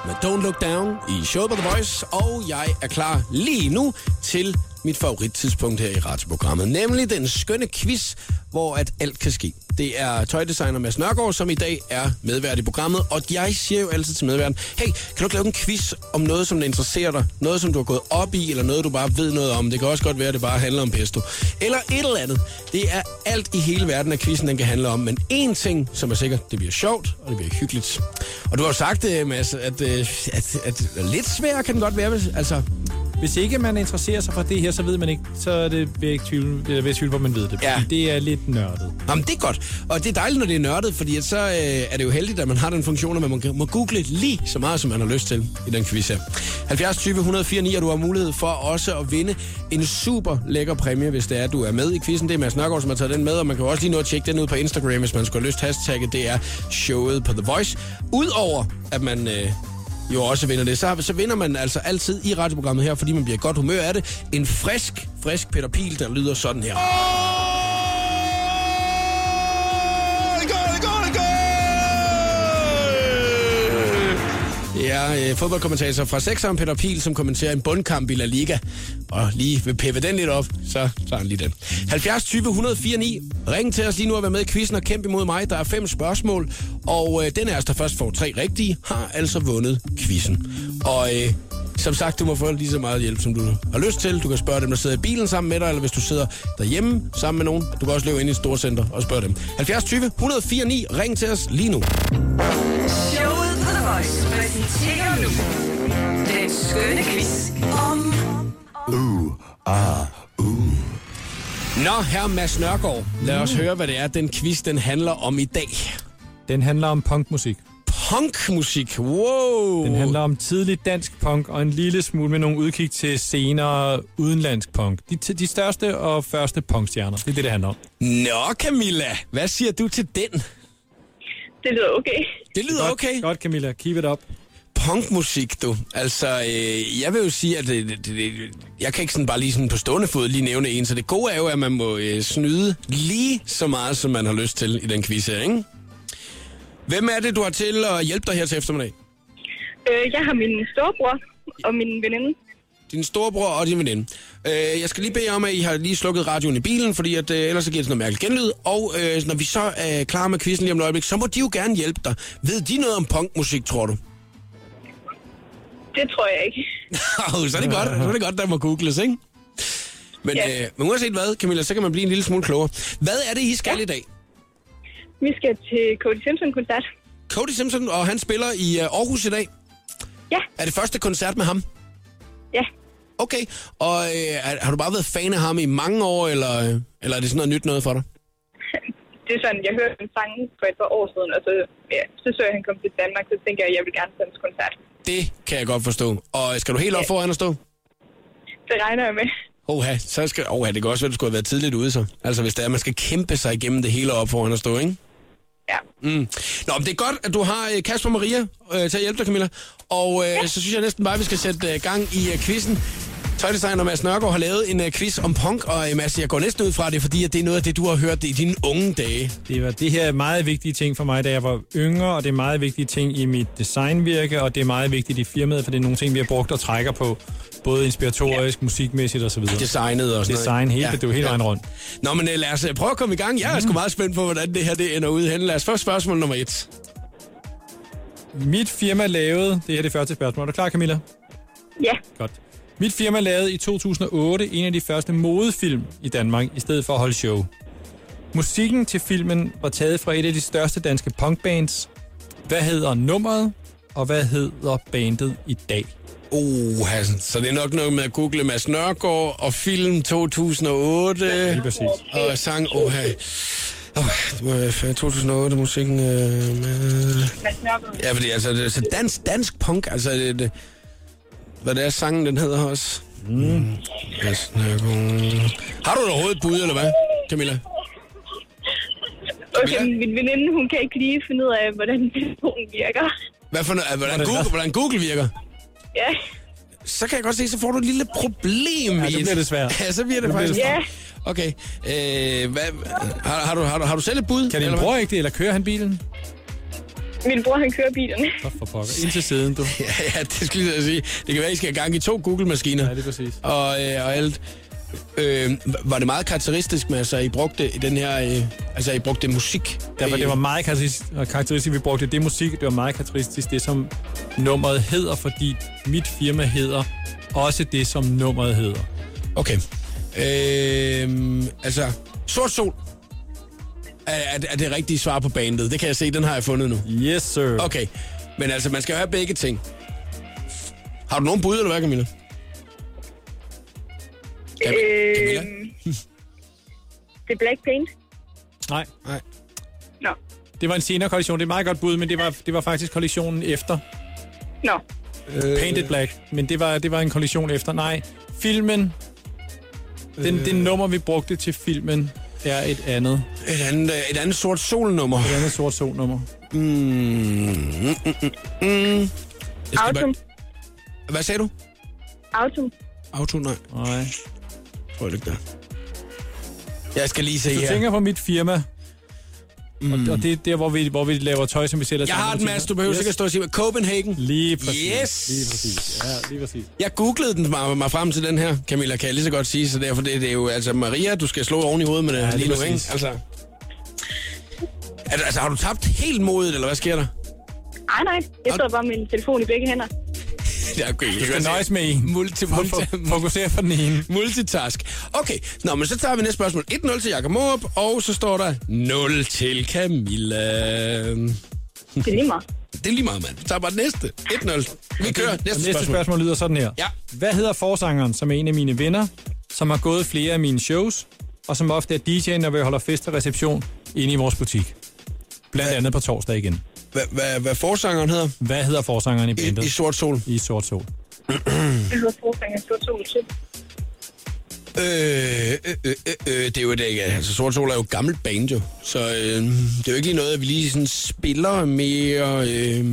med Don't Look Down i showet på The Voice, og jeg er klar lige nu til mit favorittidspunkt her i radioprogrammet, nemlig den skønne quiz, hvor at alt kan ske. Det er tøjdesigner Mads Nørgaard, som i dag er medvært i programmet, og jeg siger jo altid til medværten, hey, kan du ikke lave en quiz om noget, som der interesserer dig? Noget, som du har gået op i, eller noget, du bare ved noget om? Det kan også godt være, at det bare handler om pesto. Eller et eller andet. Det er alt i hele verden, at quizzen den kan handle om, men én ting, som er sikkert, det bliver sjovt, og det bliver hyggeligt. Og du har jo sagt, øh, Mads, at, at, at, at lidt svær kan den godt være, hvis- altså... Hvis ikke man interesserer sig for det her, så ved man ikke, så er det ved ikke tvivl, eller ved tvivl, hvor man ved det. Ja. Det er lidt nørdet. Jamen, det er godt. Og det er dejligt, når det er nørdet, fordi så øh, er det jo heldigt, at man har den funktion, at man må, må google lige så meget, som man har lyst til i den quiz her. 70 20 104 9, og du har mulighed for også at vinde en super lækker præmie, hvis det er, at du er med i quizzen. Det er Mads Nørgaard, som har taget den med, og man kan også lige nå at tjekke den ud på Instagram, hvis man skulle have lyst. Hashtagget, det er showet på The Voice. Udover at man... Øh, jo også vinder det. Så, så vinder man altså altid i radioprogrammet her, fordi man bliver i godt humør af det. En frisk, frisk Peter Pil, der lyder sådan her. Ja, øh, fodboldkommentator fra Sexeren Peter Pil, som kommenterer en bundkamp i La Liga. Og lige vil peppe den lidt op, så tager han lige den. 70 20 104 9. Ring til os lige nu og vær med i quizzen og kæmpe imod mig. Der er fem spørgsmål, og øh, den af os, der først får tre rigtige, har altså vundet quizzen. Og øh, som sagt, du må få lige så meget hjælp, som du har lyst til. Du kan spørge dem, der sidder i bilen sammen med dig, eller hvis du sidder derhjemme sammen med nogen. Du kan også løbe ind i et storcenter og spørge dem. 70 20 104 9. Ring til os lige nu. Showet Voice præsenterer nu den skønne quiz om Nå, her Mads Nørgaard, lad os høre, hvad det er, den quiz, den handler om i dag. Den handler om punkmusik. Punkmusik, wow! Den handler om tidlig dansk punk og en lille smule med nogle udkig til senere udenlandsk punk. De, de største og første punkstjerner. Det er det, det handler om. Nå, Camilla, hvad siger du til den? Det lyder okay. Det lyder Godt, okay. Godt, Camilla. Keep it up. Punkmusik, du. Altså, øh, jeg vil jo sige, at det, det, det, jeg kan ikke sådan bare lige sådan på stående fod lige nævne en, så det gode er jo, at man må øh, snyde lige så meget, som man har lyst til i den quiz her, ikke? Hvem er det, du har til at hjælpe dig her til eftermiddag? Øh, jeg har min storebror og min veninde. Din storebror og din veninde. Øh, jeg skal lige bede jer om, at I har lige slukket radioen i bilen, fordi at, øh, ellers så giver det sådan noget mærkeligt genlyd. Og øh, når vi så er klar med quizzen lige om et øjeblik, så må de jo gerne hjælpe dig. Ved de noget om punkmusik, tror du? Det tror jeg ikke. så er det godt, så er det godt, der må googles, ikke? Men, Ja. øh, men uanset hvad, Camilla, så kan man blive en lille smule klogere. Hvad er det, I skal i dag? Vi skal til Cody Simpson-koncert. Cody Simpson, og han spiller i øh, Aarhus i dag. Ja. Er det første koncert med ham? Ja. Okay, og øh, har du bare været fan af ham i mange år, eller, eller er det sådan noget nyt noget for dig? Det er sådan, jeg hørte en sang for et par år siden, og så, ja, så så jeg, han kom til Danmark, så tænkte jeg, at jeg vil gerne til hans koncert. Det kan jeg godt forstå. Og skal du helt op Ja. foran at stå? Det regner jeg med. Oha, så skal, oha, det kan også være, at du skulle have været tidligt ude så. Altså hvis det er, at man skal kæmpe sig igennem det hele op foran at stå, ikke? Ja. Mm. Nå, men det er godt, at du har øh, Kasper og Maria øh, til at hjælpe dig, Camilla. Og øh, ja. så synes jeg næsten bare, at vi skal sætte øh, gang i øh, quizzen. Tøjdesigner Mads Nørgaard har lavet en øh, quiz om punk, og øh, Mads, jeg går næsten ud fra det, fordi at det er noget af det, du har hørt i dine unge dage. Det var det her er meget vigtige ting for mig, da jeg var yngre, og det er meget vigtige ting i mit designvirke, og det er meget vigtigt i firmaet, for det er nogle ting, vi har brugt og trækker på, både inspiratorisk, musikmæssigt osv. Designet og sådan Design, noget. hele, ja. det er jo hele vejen rundt. Nå, men øh, lad os øh, prøve at komme i gang. Jeg er sgu meget spændt på, hvordan det her det ender ud hen. Lad os først spørgsmål nummer et. Mit firma lavede, det her er det første spørgsmål. Er du klar, Camilla? Ja. Godt. Mit firma lavede i 2008 en af de første modefilm i Danmark, i stedet for at holde show. Musikken til filmen var taget fra et af de største danske punkbands. Hvad hedder nummeret, og hvad hedder bandet i dag? Oh, Hassan. Så det er nok noget med at google Mads Nørgaard og film 2008. Lige præcis. Og sang, oh, hey. Oh, det må være 2008 musikken øh, med... Ja, fordi altså, det, så dansk, dansk punk, altså det, det, hvad det er, sangen den hedder også. Mm. Mads Nørgaard. Har du overhovedet et bud, eller hvad, Camilla? Okay, Camilla? min veninde, hun kan ikke lige finde ud af, hvordan telefonen virker. Hvad for noget, hvordan, Google, hvordan Google virker? Ja. Så kan jeg godt se, så får du et lille problem Ja, i det bliver det svært. Ja, så bliver det bliver faktisk. det Ja. Okay. Øh, hvad, har, har, du, har, du, har du selv et bud? Kan din bror ikke det, eller kører han bilen? Min bror, han kører bilen. Så for pokker. Ind til siden, du. Ja, ja, det skulle jeg sige. Det kan være, I skal have gang i to Google-maskiner. Ja, det er præcis. Og, øh, og alt. Øh, var det meget karakteristisk med, altså, I brugte i den her, øh, altså, I brugte musik? Der var, det var meget karakteristisk, karakteristisk, vi brugte det musik. Det var meget karakteristisk, det som nummeret hedder, fordi mit firma hedder også det, som nummeret hedder. Okay. Øh, altså, Sort Sol er, er, er det rigtige svar på bandet. Det kan jeg se, den har jeg fundet nu. Yes, sir. Okay, men altså, man skal have begge ting. Har du nogen bud, eller hvad, Camilla? Cam- Camilla? Øh, det er Black Paint. Nej, Nej. Nå. det var en senere kollektion. Det er et meget godt bud, men det var, det var faktisk kollektionen efter Nå. øh. Painted Black. Men det var, det var en kollektion efter. Nej, filmen, den, Øh. det nummer, vi brugte til filmen, er et andet. Et andet, øh, et andet Sort Sol-nummer. Et andet sort sol-nummer. Mm, mm, mm, mm, Autumn. bare- Hvad sagde du? Autumn. Auto, nej. Nej. Tror jeg der. Jeg skal lige se Du her. tænker på mit firma, mm. og, og det er der, hvor vi, hvor vi laver tøj, som vi sælger Jeg har den, Mads. Du behøver yes. ikke stå og sige Copenhagen. Lige præcis. Yes! Lige præcis. Ja, lige præcis. Jeg googlede den mig, mig frem til den her, Camilla, kan jeg lige så godt sige, så derfor det, det er jo, altså Maria, du skal slå oven i hovedet med det Ja, lige lige nu, ikke? præcis. Altså, altså, altså, har du tabt helt modet, eller hvad sker der? Nej, nej. Jeg sidder bare med min telefon i begge hænder. Ja, okay. Du skal nøjes med en. Multi, multi, for- Fokuser på den ene. multitask. Okay, nå, men så tager vi næste spørgsmål. 1-0 til Jakob Morup, og så står der 0 til Camilla. Det er lige meget. Det er lige meget, mand. Vi tager bare det næste. 1-0. Vi kører næste, næste spørgsmål. spørgsmål lyder sådan her. Ja. Hvad hedder forsangeren, som er en af mine venner, som har gået flere af mine shows, og som ofte er DJ'en, når vi holder fest og reception inde i vores butik. Blandt andet på torsdag igen. Hvad, hvad, hvad forsangeren hedder? Hvad hedder forsangeren i I, bandet? I Sort Sol. I Sort Sol. Det hedder Forfænger Stor Sol til. Øh, øh, øh, øh, øh, det er jo det ikke. Altså, Sort Sol er jo gammelt band, jo. Så øh, det er jo ikke lige noget, at vi lige sådan spiller mere... Øh.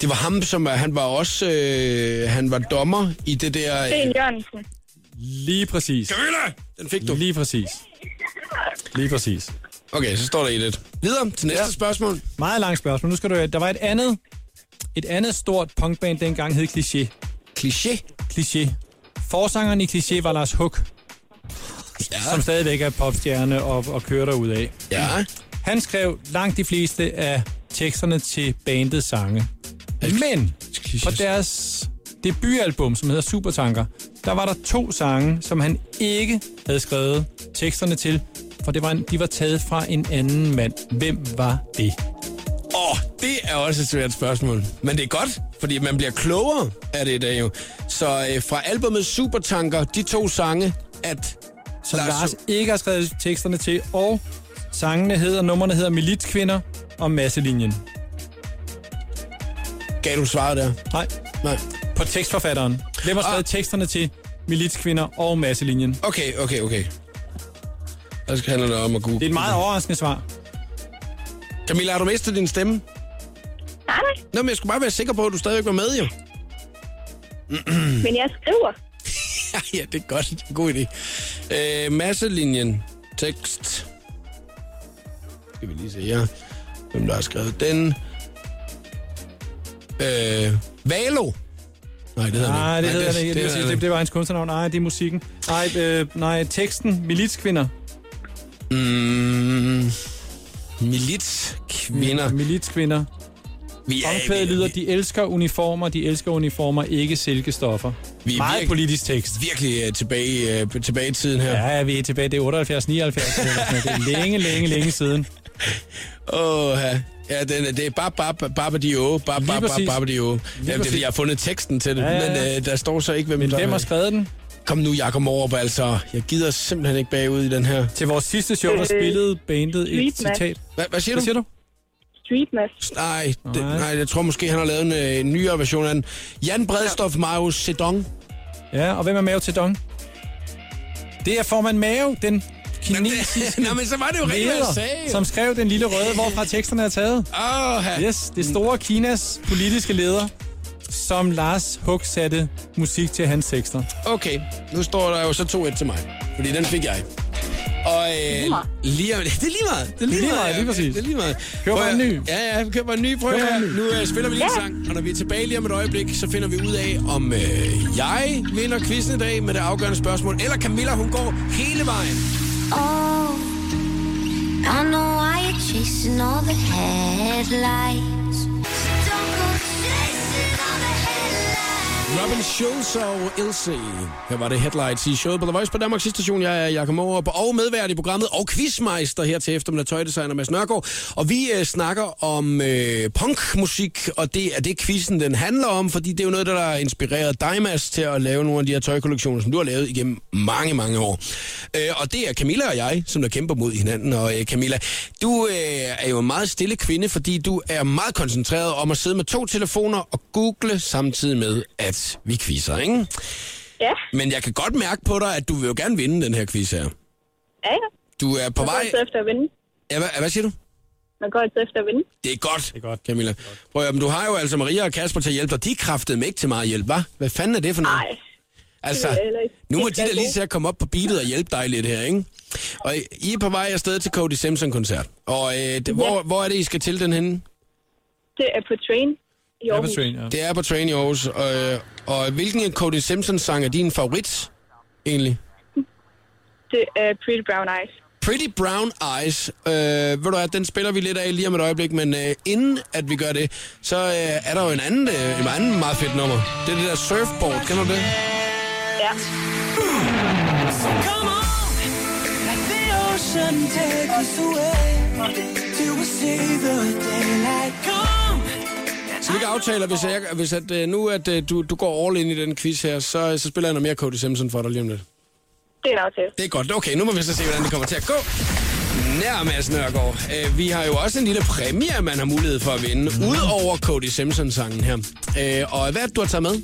Det var ham, som var, han var også... Øh, han var dommer i det der... Sten Øh, Jørgensen. Lige præcis. Camilla! Den fik du. Lige præcis. Lige præcis. Okay, så står der i lidt. Videre til næste ja. spørgsmål. Meget langt spørgsmål. Nu skal du der var et andet, et andet stort punkband dengang hed Cliché. Kliché. Cliché. Forsangeren i Cliché var Lars Huck, Ja. som stadigvæk er popstjerne og, og kører derud af. Ja. Han skrev langt de fleste af teksterne til bandets sange. Men på deres debutalbum, som hedder Supertanker, der var der to sange, som han ikke havde skrevet teksterne til, for det var en, de var taget fra en anden mand. Hvem var det? Åh, oh, det er også et svært spørgsmål. Men det er godt, fordi man bliver klogere af det i dag jo. Så øh, fra albumet Supertanker, de to sange, at... Som Lars, Lars ikke har skrevet teksterne til, og sangene hedder, numrene hedder Militskvinder og Masselinjen. Gav du svaret der? Nej, Nej. på tekstforfatteren. Hvem har skrevet Ah. teksterne til Militskvinder og Masselinjen? Okay, okay, okay. Der skal handle det om at google. Det er et meget overraskende svar. Camilla, har du mistet din stemme? Nej, nej. Nå, men jeg skulle bare være sikker på, at du stadigvæk var med, jo. Men jeg skriver. ja, det er godt. Det er en god idé. Øh, masselinjen. Tekst. Skal vi lige se her. Hvem der har skrevet den. Øh, Valo. Nej, det hedder Nej, ikke. det hedder det. Det, hedder det, han det, det var hans kunstnernavn. Nej, det er musikken. Nej, øh, nej teksten. Militskvinder. Mm, militskvinder. Militskvinder. Vi Omkvædet lyder, de elsker uniformer, de elsker uniformer, ikke silkestoffer. Vi er Meget virke- politisk tekst. virkelig uh, tilbage, uh, tilbage i tiden her. Ja, vi er tilbage. Det er 78, 79. eller sådan noget. Det er længe, længe, længe siden. Åh, ja. Ja, den, er- det er bare bare bare de o, bare bare bare bare de o. Jamen, det er fordi, jeg har fundet teksten til det, Ja, ja, ja. men uh, der står så ikke, hvem Men der hvem har skrevet den? Kom nu, Jakob Morup, altså. Jeg gider simpelthen ikke bagud i den her. Til vores sidste show, der Øh, spillede bandet et citat. Hvad, hvad siger Hvad du? siger du? Street Mass. Nej, det, Nej. jeg tror måske, han har lavet en, øh, en nyere version af den. Jan Bredstof, Marius Sedong. Ja, og hvem er Mao Zedong? Det er formand Mao, den kinesiske Nå, men så var det jo rigtigt, hvad jeg sagde. leder, som skrev den lille røde, hvorfra teksterne er taget. Åh, ja. Yes, det store Kinas politiske leder, som Lars Hug satte musik til hans tekster. Okay, nu står der jo så 2-1 til mig. Fordi den fik jeg. Og øh, lige, det er lige meget. Det er lige, lige meget, meget, lige præcis. Det er lige meget. Køb bare en ny. Ja, ja, køb bare en ny. Prøv ny. Nu øh, spiller vi lige en sang, og når vi er tilbage lige om et øjeblik, så finder vi ud af, om øh, jeg vinder quizzen i dag med det afgørende spørgsmål, eller Camilla, hun går hele vejen. Oh, I know why you're chasing all the headlights. Don't go Robin Schulz og Ilse. Her var det Headlights i showet på The Voice på Danmarks station. Jeg er Jakob Morup og medvært i programmet og quizmeister her til eftermiddag tøjdesigner Mads Nørgaard. Og vi øh, snakker om øh, punkmusik, og det er det quizzen den handler om, fordi det er jo noget, der har inspireret dig, Mads, til at lave nogle af de her tøjkollektioner, som du har lavet igennem mange, mange år. Øh, og det er Camilla og jeg, som der kæmper mod hinanden. Og øh, Camilla, du øh, er jo en meget stille kvinde, fordi du er meget koncentreret om at sidde med to telefoner og google samtidig med, at vi quizzer, ikke? Ja, Men jeg kan godt mærke på dig, at du vil jo gerne vinde den her quiz her. ja, ja. Du er på går vej... altid efter at vinde. Ja, hvad, hvad siger du? Man går altid efter at vinde. Det er godt, Det er godt. Camilla. Prøv at, høre, men du har jo altså Maria og Kasper til at hjælpe dig. De er kraftedeme ikke til meget hjælp, hva'? Hvad fanden er det for noget? Nej, altså, det jeg nu må Det de er da lige til at komme op på beatet og hjælpe dig lidt her, ikke? Og I er på vej afsted til Cody Simpson-koncert. Og øh, det, hvor, hvor er det, I skal til den henne? det er på train i Ja, på Aarhus. train, ja. Det er på Train i Aarhus. Og, øh, og hvilken Cody Simpson-sang er din favorit, egentlig? Det er Pretty Brown Eyes. Pretty Brown Eyes. Øh, ved du hvad, den spiller vi lidt af lige om et øjeblik, men øh, inden at vi gør det, så øh, er der jo en anden, øh, en anden meget fedt nummer. Det er det der surfboard, kender du det? Ja. Come on, let the ocean take us away till we see the daylight come. Vi kan aftale, hvis, jeg, hvis at, øh, nu at øh, du, du går all in i den quiz her, så, så spiller jeg noget mere Cody Simpson for dig lige om lidt. Det er en aftale. Det er godt. Okay, nu må vi så se, hvordan det kommer til at gå. Nær Mads Nørgaard. Øh, vi har jo også en lille præmie, man har mulighed for at vinde, mm. udover Cody Simpson-sangen her. Øh, og hvad er det, du har taget med?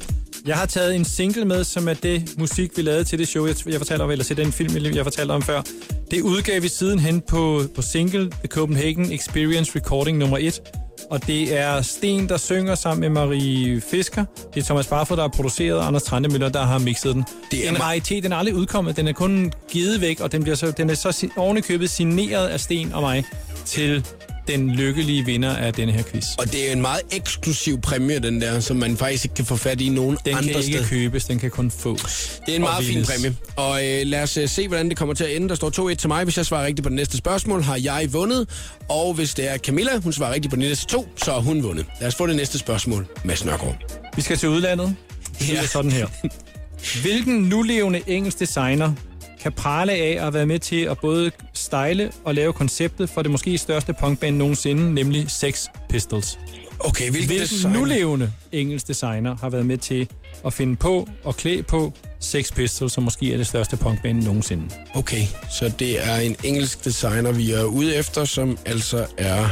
Jeg har taget en single med, som er det musik, vi lavede til det show, jeg, jeg fortalte om, eller til den film, jeg fortalte om før. Det udgav vi sidenhen på, på single The Copenhagen Experience Recording nummer 1. Og det er Sten, der synger sammen med Marie Fisker. Det er Thomas Barfod, der har produceret, og Anders Trandemøller, der har mixet den. Det er en raritet, den er aldrig udkommet. Den er kun givet væk, og den, bliver så, den er så si- ovenikøbet signeret af Sten og mig til den lykkelige vinder af denne her quiz. Og det er en meget eksklusiv præmie, den der, som man faktisk ikke kan få fat i nogen Den andre kan ikke steder. købes, den kan kun fås. Det er en meget fin præmie. Og øh, lad os øh, se, hvordan det kommer til at ende. Der står 2-1 til mig. Hvis jeg svarer rigtigt på det næste spørgsmål, har jeg vundet. Og hvis det er Camilla, hun svarer rigtigt på det næste to, så har hun vundet. Lad os få det næste spørgsmål. Mads Nørgaard. Vi skal til udlandet. Det Ja. er sådan her. Hvilken nulevende engelsk designer kan prale af at været med til at både style og lave konceptet for det måske største punkband nogensinde, nemlig Sex Pistols? Okay, hvilken, Hvilken designer? nulevende engelsk designer har været med til at finde på og klæde på Sex Pistols, som måske er det største punkband nogensinde? Okay, så det er en engelsk designer, vi er ude efter, som altså er...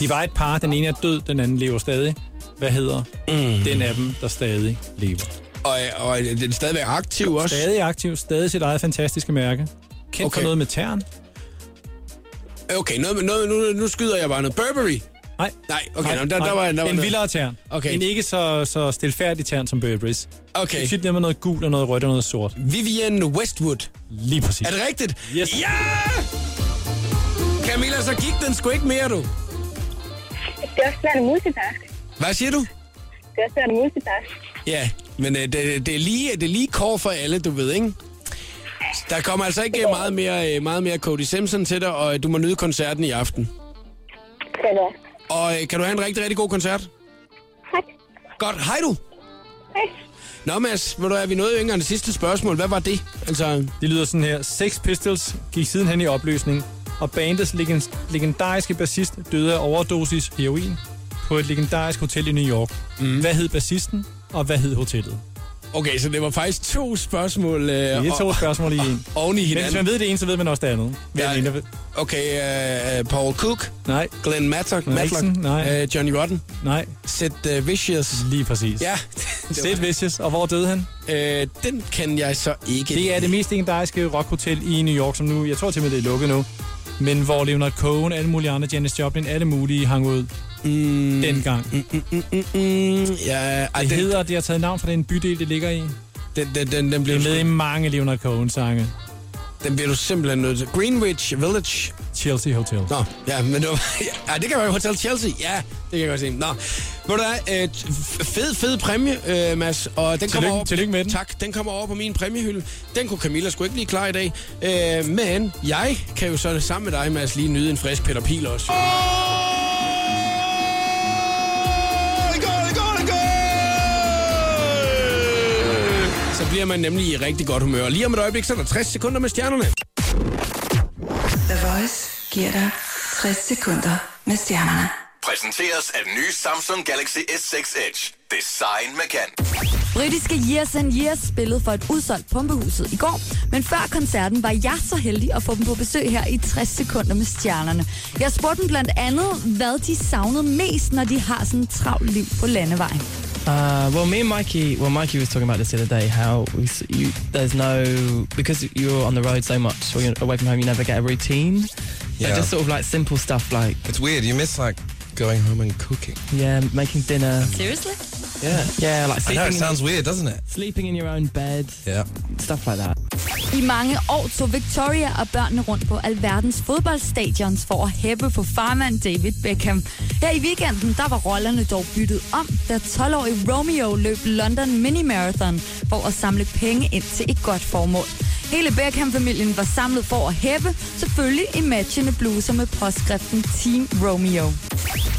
De var et par. Den ene er død, den anden lever stadig. Hvad hedder mm. den af dem, der stadig lever? Og, og den er stadigvæk aktiv også. Stadig aktiv, stadig sit eget fantastiske mærke. Kendt okay. For noget med tern. Okay, noget, noget, nu, nu skyder jeg bare noget. Burberry. Nej. Nej, okay, nej, der, der var der var en noget. vildere tern. Okay. En ikke så, så stilfærdig tern som Burberry's. Okay. Det er tit med noget gult og noget rødt og noget sort. Vivienne Westwood. Lige præcis. Er det rigtigt? Yes. Ja! Camilla, så gik den sgu ikke mere, du. Det er også svært at multitask. Hvad siger du? Det er også svært at multitask. Ja, men øh, det, det, er lige, det er lige kår for alle, du ved, ikke? Der kommer altså ikke øh, meget mere, øh, meget mere Cody Simpson til dig, og øh, du må nyde koncerten i aften. Skal det. Og øh, kan du have en rigtig, rigtig god koncert? Tak. Godt. Hej du. Hej. Nå, Mads, ved du, er vi nået yngre end det sidste spørgsmål. Hvad var det? Altså, Det lyder sådan her. Sex Pistols gik sidenhen i opløsning, og bandets legend- legendariske bassist døde af overdosis heroin på et legendarisk hotel i New York. Mm. Hvad hed bassisten, og hvad hed hotellet? okay, så det var faktisk to spørgsmål øh, Det er to og- spørgsmål i en. oven i Men hvis hinanden. man ved det ene, så ved man også det andet. Ja. mene. Okay, øh, Paul Cook, Nej, Glenn Matlock, Matlock nej. øh, Johnny Rotten, nej. Sid øh, Vicious. Lige præcis. Ja, Sid Vicious. Og hvor døde han? øh, den kan jeg så ikke. Det er det mest legendariske rockhotel i New York, som nu, jeg tror til og med, det er lukket nu. Men hvor Leonard Cohen, alle mulige andre, Janis Joplin, alle mulige hang ud Mm, dengang. mm, mm, mm, mm, mm, ja, ej, Det den, hedder, det har taget navn fra den bydel, det ligger i. den, den, den, den, Det bliver er med i mange Leonard Cohen-sange. den bliver du simpelthen nødt til. Greenwich Village. Chelsea Hotel. Nå, ja, men det, var, ja, det kan være Hotel Chelsea. Ja, det kan jeg godt se. Nå, ved du hvad, øh, fed, fed præmie, øh, Mads. Og den kommer Tillykke- over, tillykke med den. Tak, den kommer over på min præmiehylde. Den kunne Camilla sgu ikke blive klar i dag. Øh, men jeg kan jo så sammen med dig, Mads, lige nyde en frisk Peter Pil også. Så bliver man nemlig i rigtig godt humør. Lige om et øjeblik, så er der 60 sekunder med stjernerne. The Voice giver dig 60 sekunder med stjernerne. Præsenteres af den nye Samsung Galaxy S6 Edge. Design med kan. Britiske Years and Years spillede for et udsolgt pumpehuset i går, men før koncerten var jeg så heldig at få dem på besøg her i 60 sekunder med stjernerne. Jeg spurgte dem blandt andet, hvad de savnede mest, når de har sådan et travlt liv på landevejen. Uh, well, me and Mikey, well, Mikey was talking about this the other day. How we, you, there's no because you're on the road so much, or you're away from home, you never get a routine. So Yeah. just sort of like simple stuff like It's weird. You miss like going home and cooking. yeah, making dinner. Seriously? Yeah. Yeah, like I know sleeping, it in, sounds weird, doesn't it? sleeping in your own bed, Yeah. stuff like that. I mange år tog Victoria og børnene rundt på alverdens fodboldstadions for at hæppe på farmand David Beckham. Her i weekenden, der var rollerne dog byttet om, da 12-årige Romeo løb London Mini Marathon for at samle penge ind til et godt formål. Hele Beckham-familien var samlet for at hæppe, selvfølgelig i matchende bluser med påskriften Team Romeo.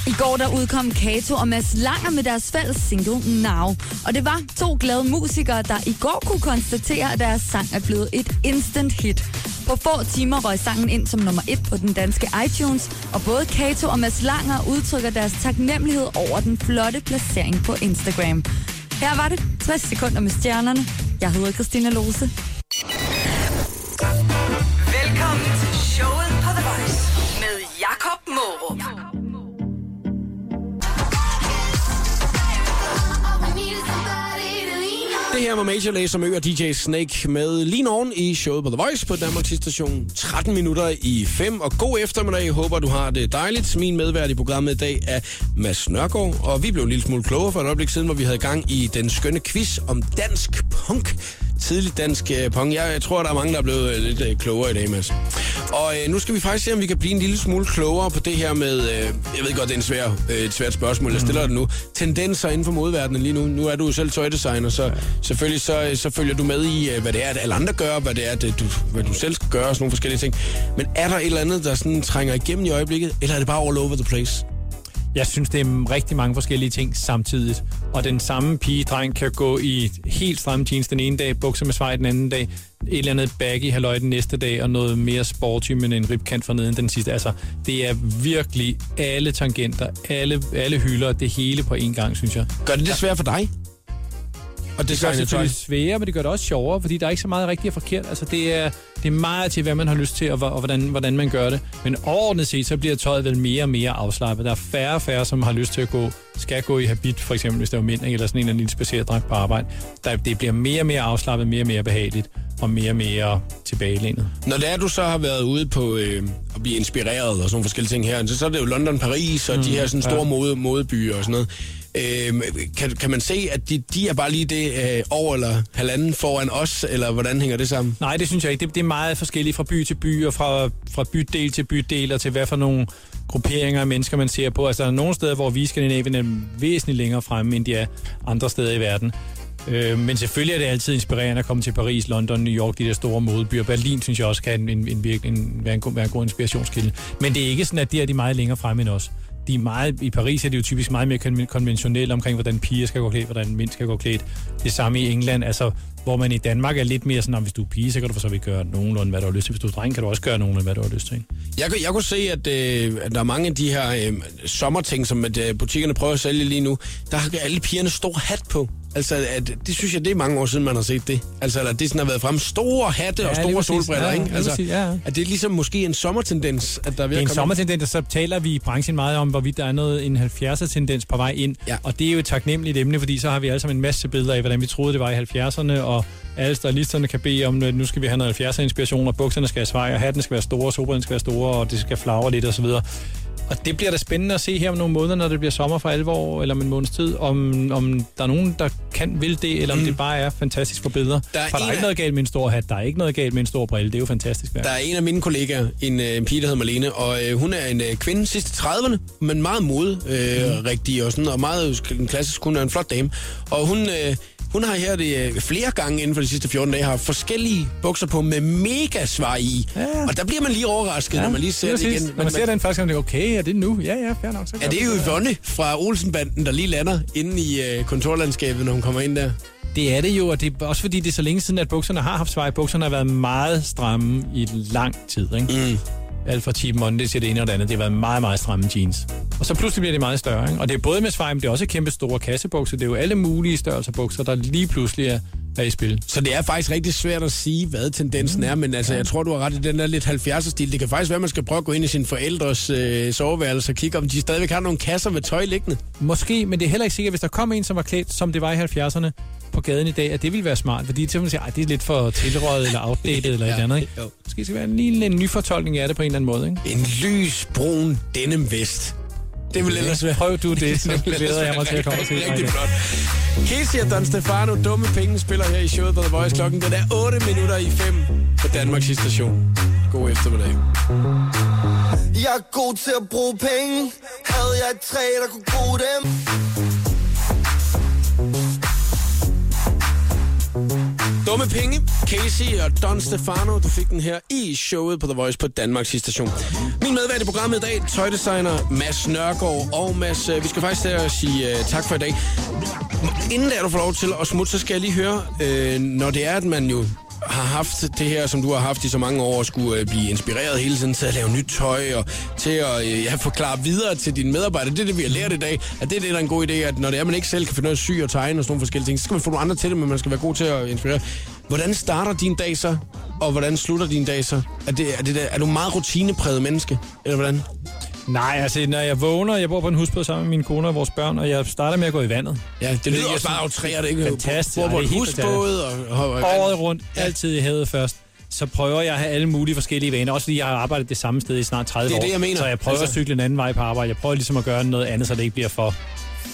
I går der udkom Kato og Mads Langer med deres fælles single Now. Og det var to glade musikere, der i går kunne konstatere, at deres sang er blevet et instant hit. På få timer røg sangen ind som nummer et på den danske iTunes, og både Kato og Mads Langer udtrykker deres taknemmelighed over den flotte placering på Instagram. Her var det 60 sekunder med stjernerne. Jeg hedder Christina Lose. Major Lazer Mø og DJ Snake med lige oven i showet på The Voice på Danmarks station. 13 minutter i 5, og god eftermiddag. Jeg håber, du har det dejligt. Min medvært i programmet i dag er Mads Nørgaard, og vi blev en lille smule klogere for et øjeblik siden, hvor vi havde gang i den skønne quiz om dansk punk. Tidlig dansk øh, punk. Jeg, jeg tror, der er mange, der er blevet øh, lidt øh, klogere i dag, Mads. Og øh, nu skal vi faktisk se, om vi kan blive en lille smule klogere på det her med, øh, jeg ved godt, det er en svær, øh, et svært spørgsmål, jeg stiller det nu, tendenser inden for modverdenen lige nu. Nu er du jo selv tøjdesigner, så selvfølgelig så, så følger du med i, øh, hvad det er, at alle andre gør, hvad det er, at du, hvad du selv skal gøre, og sådan nogle forskellige ting. Men er der et eller andet, der sådan trænger igennem i øjeblikket, eller er det bare all over the place? Jeg synes, det er rigtig mange forskellige ting samtidigt. Og den samme pige-dreng kan gå i helt stramme jeans den ene dag, bukser med svej den anden dag, et eller andet baggy halvøj den næste dag, og noget mere sporty, men en ribkant for neden den sidste. Altså, det er virkelig alle tangenter, alle, alle hylder, det hele på én gang, synes jeg. Gør det det svært for dig? Og det gør det selvfølgelig sværere, men det gør det også sjovere, fordi der er ikke så meget rigtigt og forkert. Altså, det er, det er meget til, hvad man har lyst til, og, og hvordan, hvordan man gør det. Men overordnet set, så bliver tøjet vel mere og mere afslappet. Der er færre og færre, som har lyst til at gå, skal gå i habit, for eksempel, hvis det var mænd, eller sådan en eller anden lille specielt dragt på arbejde. Der, det bliver mere og mere afslappet, mere og mere behageligt, og mere og mere tilbagelænet. Når det er, du så har været ude på øh, at blive inspireret og sådan nogle forskellige ting her, så, så er det jo London, Paris og mm, de her sådan store ja. mode, modebyer og sådan noget. Øh, kan, kan man se, at de, de er bare lige det øh, over eller halvanden foran os, eller hvordan hænger det sammen? Nej, det synes jeg ikke. Det, det er meget forskelligt fra by til by, og fra, fra bydel til bydel, og til hvad for nogle grupperinger af mennesker, man ser på. Altså, der er nogle steder, hvor vi i Skandinavien er væsentligt længere fremme, end de er andre steder i verden. Øh, men selvfølgelig er det altid inspirerende at komme til Paris, London, New York, de der store modebyer. Berlin synes jeg også kan en, en, en, en, være, en, være en god inspirationskilde. Men det er ikke sådan, at de er de meget længere fremme end os. De er meget, I Paris er det jo typisk meget mere kon- konventionelle omkring, hvordan piger skal gå klædt, hvordan mænd skal gå klædt. Det samme i England, altså, hvor man i Danmark er lidt mere sådan, om hvis du er pige, så kan du for så vidt gøre nogenlunde, hvad du har lyst til. Hvis du er dreng, kan du også gøre nogenlunde, hvad du har lyst til. Jeg, jeg kunne se, at, øh, at der er mange af de her øh, sommerting, som at, øh, butikkerne prøver at sælge lige nu. Der har alle pigerne stor hat på. Altså, at, det synes jeg, det er mange år siden, man har set det. Altså, eller det sådan har været frem. Store hatte Ja, og store solbriller, Ja, ikke? Altså, præcis, ja, at det er ligesom måske en sommertendens, at der er ved Det er en sommertendens, og så taler vi i branchen meget om, hvorvidt der er noget, en 70'er-tendens på vej ind. Ja. Og det er jo et taknemmeligt emne, fordi så har vi alle sammen en masse billeder af, hvordan vi troede, det var i 70'erne, og alle stylisterne kan bede om, at nu skal vi have noget 70'er-inspiration, og bukserne skal have svej, og hatten skal være store, og skal være store, og det skal flagre lidt osv. Og det bliver da spændende at se her om nogle måneder, når det bliver sommer for alvor, eller om en måneds tid, om, om der er nogen, der kan vil det, eller om det bare er fantastisk for billeder. Der er for der er ikke af- noget galt med en stor hat, der er ikke noget galt med en stor brille, det er jo fantastisk værk. Der er en af mine kollegaer, en, øh, en pige, der hedder Marlene, og øh, hun er en øh, kvinde sidst i 30'erne, men meget mode øh, mm. rigtig og sådan, og meget en klassisk, hun er en flot dame. Og hun, øh, hun har her det øh, flere gange inden for de sidste 14 dage haft forskellige bukser på med mega svar i. Ja. Og der bliver man lige overrasket, ja, når man lige ser det præcis. igen. Når man ser den første gang, det er okay, er det nu? Ja, ja, fair nok. Så Ja, det er jo Yvonne fra Olsenbanden, der lige lander inde i øh, kontorlandskabet, når hun kommer ind der. Det er det jo, og det er også fordi, det er så længe siden, at bukserne har haft svej. Bukserne har været meget stramme i lang tid, ikke? Mm. Alt fra Cheap Monday til det ene og det andet. Det har været meget, meget stramme jeans. Og så pludselig bliver det meget større, ikke? Og det er både med svej, men det er også kæmpe store kassebukser. Det er jo alle mulige størrelser bukser, der lige pludselig er, er i spil. Så det er faktisk rigtig svært at sige, hvad tendensen er, men altså, jeg tror, du har ret i den der lidt 70'er-stil. Det kan faktisk være, at man skal prøve at gå ind i sine forældres øh, soveværelse og kigge, om de stadigvæk har nogle kasser med tøj liggende. Måske, men det er heller ikke sikkert, hvis der kom en, som var klædt, som det var i 70'erne på gaden i dag, at det ville være smart. Fordi til man siger, at det er lidt for tilrøget eller outdated eller et eller andet. Ikke? Jo. Måske skal være en lille en nyfortolkning af det på en eller anden måde. Ikke? En lys, brun denim vest. Det vil ellers være... Prøv du det, så glæder jeg mig til at komme og se rigtig, det. rigtig flot. Casey og Don Stefano, dumme penge, spiller her i showet på The Voice klokken. Den er 8 minutter i 5 på Danmarks station. God eftermiddag. Jeg er god til at bruge penge Havde jeg et træ, der kunne bruge dem Dumme penge, Casey og Don Stefano, du fik den her i showet på The Voice på Danmarks station. Min medvært i programmet i dag, tøjdesigner Mads Nørgaard. Og Mads, øh, vi skal faktisk til at sige uh, tak for i dag. Inden der du får lov til at smutte, så skal jeg lige høre, øh, når det er, at man jo har haft det her, som du har haft i så mange år, og skulle øh, blive inspireret hele tiden til at lave nyt tøj og til at øh, ja, forklare videre til dine medarbejdere. Det er det, vi har lært i dag, at det er det, der er en god idé, at når det er, man ikke selv kan finde noget at sy og tegne og sådan nogle forskellige ting, så skal man få nogle andre til det, men man skal være god til at inspirere. Hvordan starter din dag så, og hvordan slutter din dag så? Er, det, er, det der, er du meget rutinepræget menneske, eller hvordan? Nej, altså når jeg vågner, jeg bor på en husbåd sammen med min kone og vores børn, og jeg starter med at gå i vandet. Ja, det lyder også bare outreret, ikke? Fantastisk. Bor på en husbåd og, og, og Året rundt, altid i havet først. Så prøver jeg at have alle mulige forskellige vaner. Også fordi jeg har arbejdet det samme sted i snart 30 Det er år. det, jeg mener. Så jeg prøver. Altså- at cykle en anden vej på arbejde. Jeg prøver ligesom at gøre noget andet, så det ikke bliver for,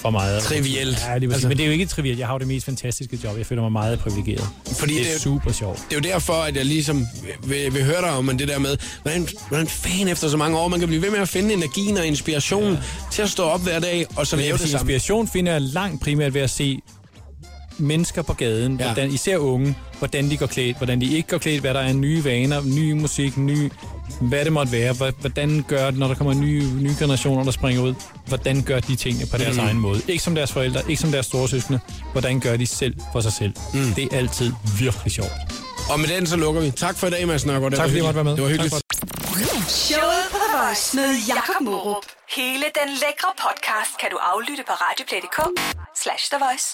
for meget. Trivielt. Ja, det altså... Men det er jo ikke trivielt. Jeg har jo det mest fantastiske job. Jeg føler mig meget privilegeret. Fordi det er det er- super sjovt. Det er jo derfor, at jeg ligesom vil, vil høre dig om det der med, hvordan, hvordan fan efter så mange år, man kan blive ved med at finde energien og inspiration ja. til at stå op hver dag og så lave det samme. inspiration finder jeg langt primært ved at se mennesker på gaden, ja. hvordan, især unge, hvordan de går klædt, hvordan de ikke går klædt, hvad der er nye vaner, ny musik, ny, hvad det måtte være, hvad- hvordan gør det, når der kommer nye, nye generationer, der springer ud, hvordan gør de tingene på deres Mm. egen måde. Ikke som deres forældre, ikke som deres storesøskende, hvordan gør de selv for sig selv. Mm. Det er altid virkelig sjovt. Og med den så lukker vi. Tak for i dag, Mads Nørgaard. Det Tak fordi hyggeligt. måtte være med. Det var hyggeligt. Showet på The Voice med Jakob Morup. Hele den lækre podcast kan du aflytte på radioplay.dk slash The Voice.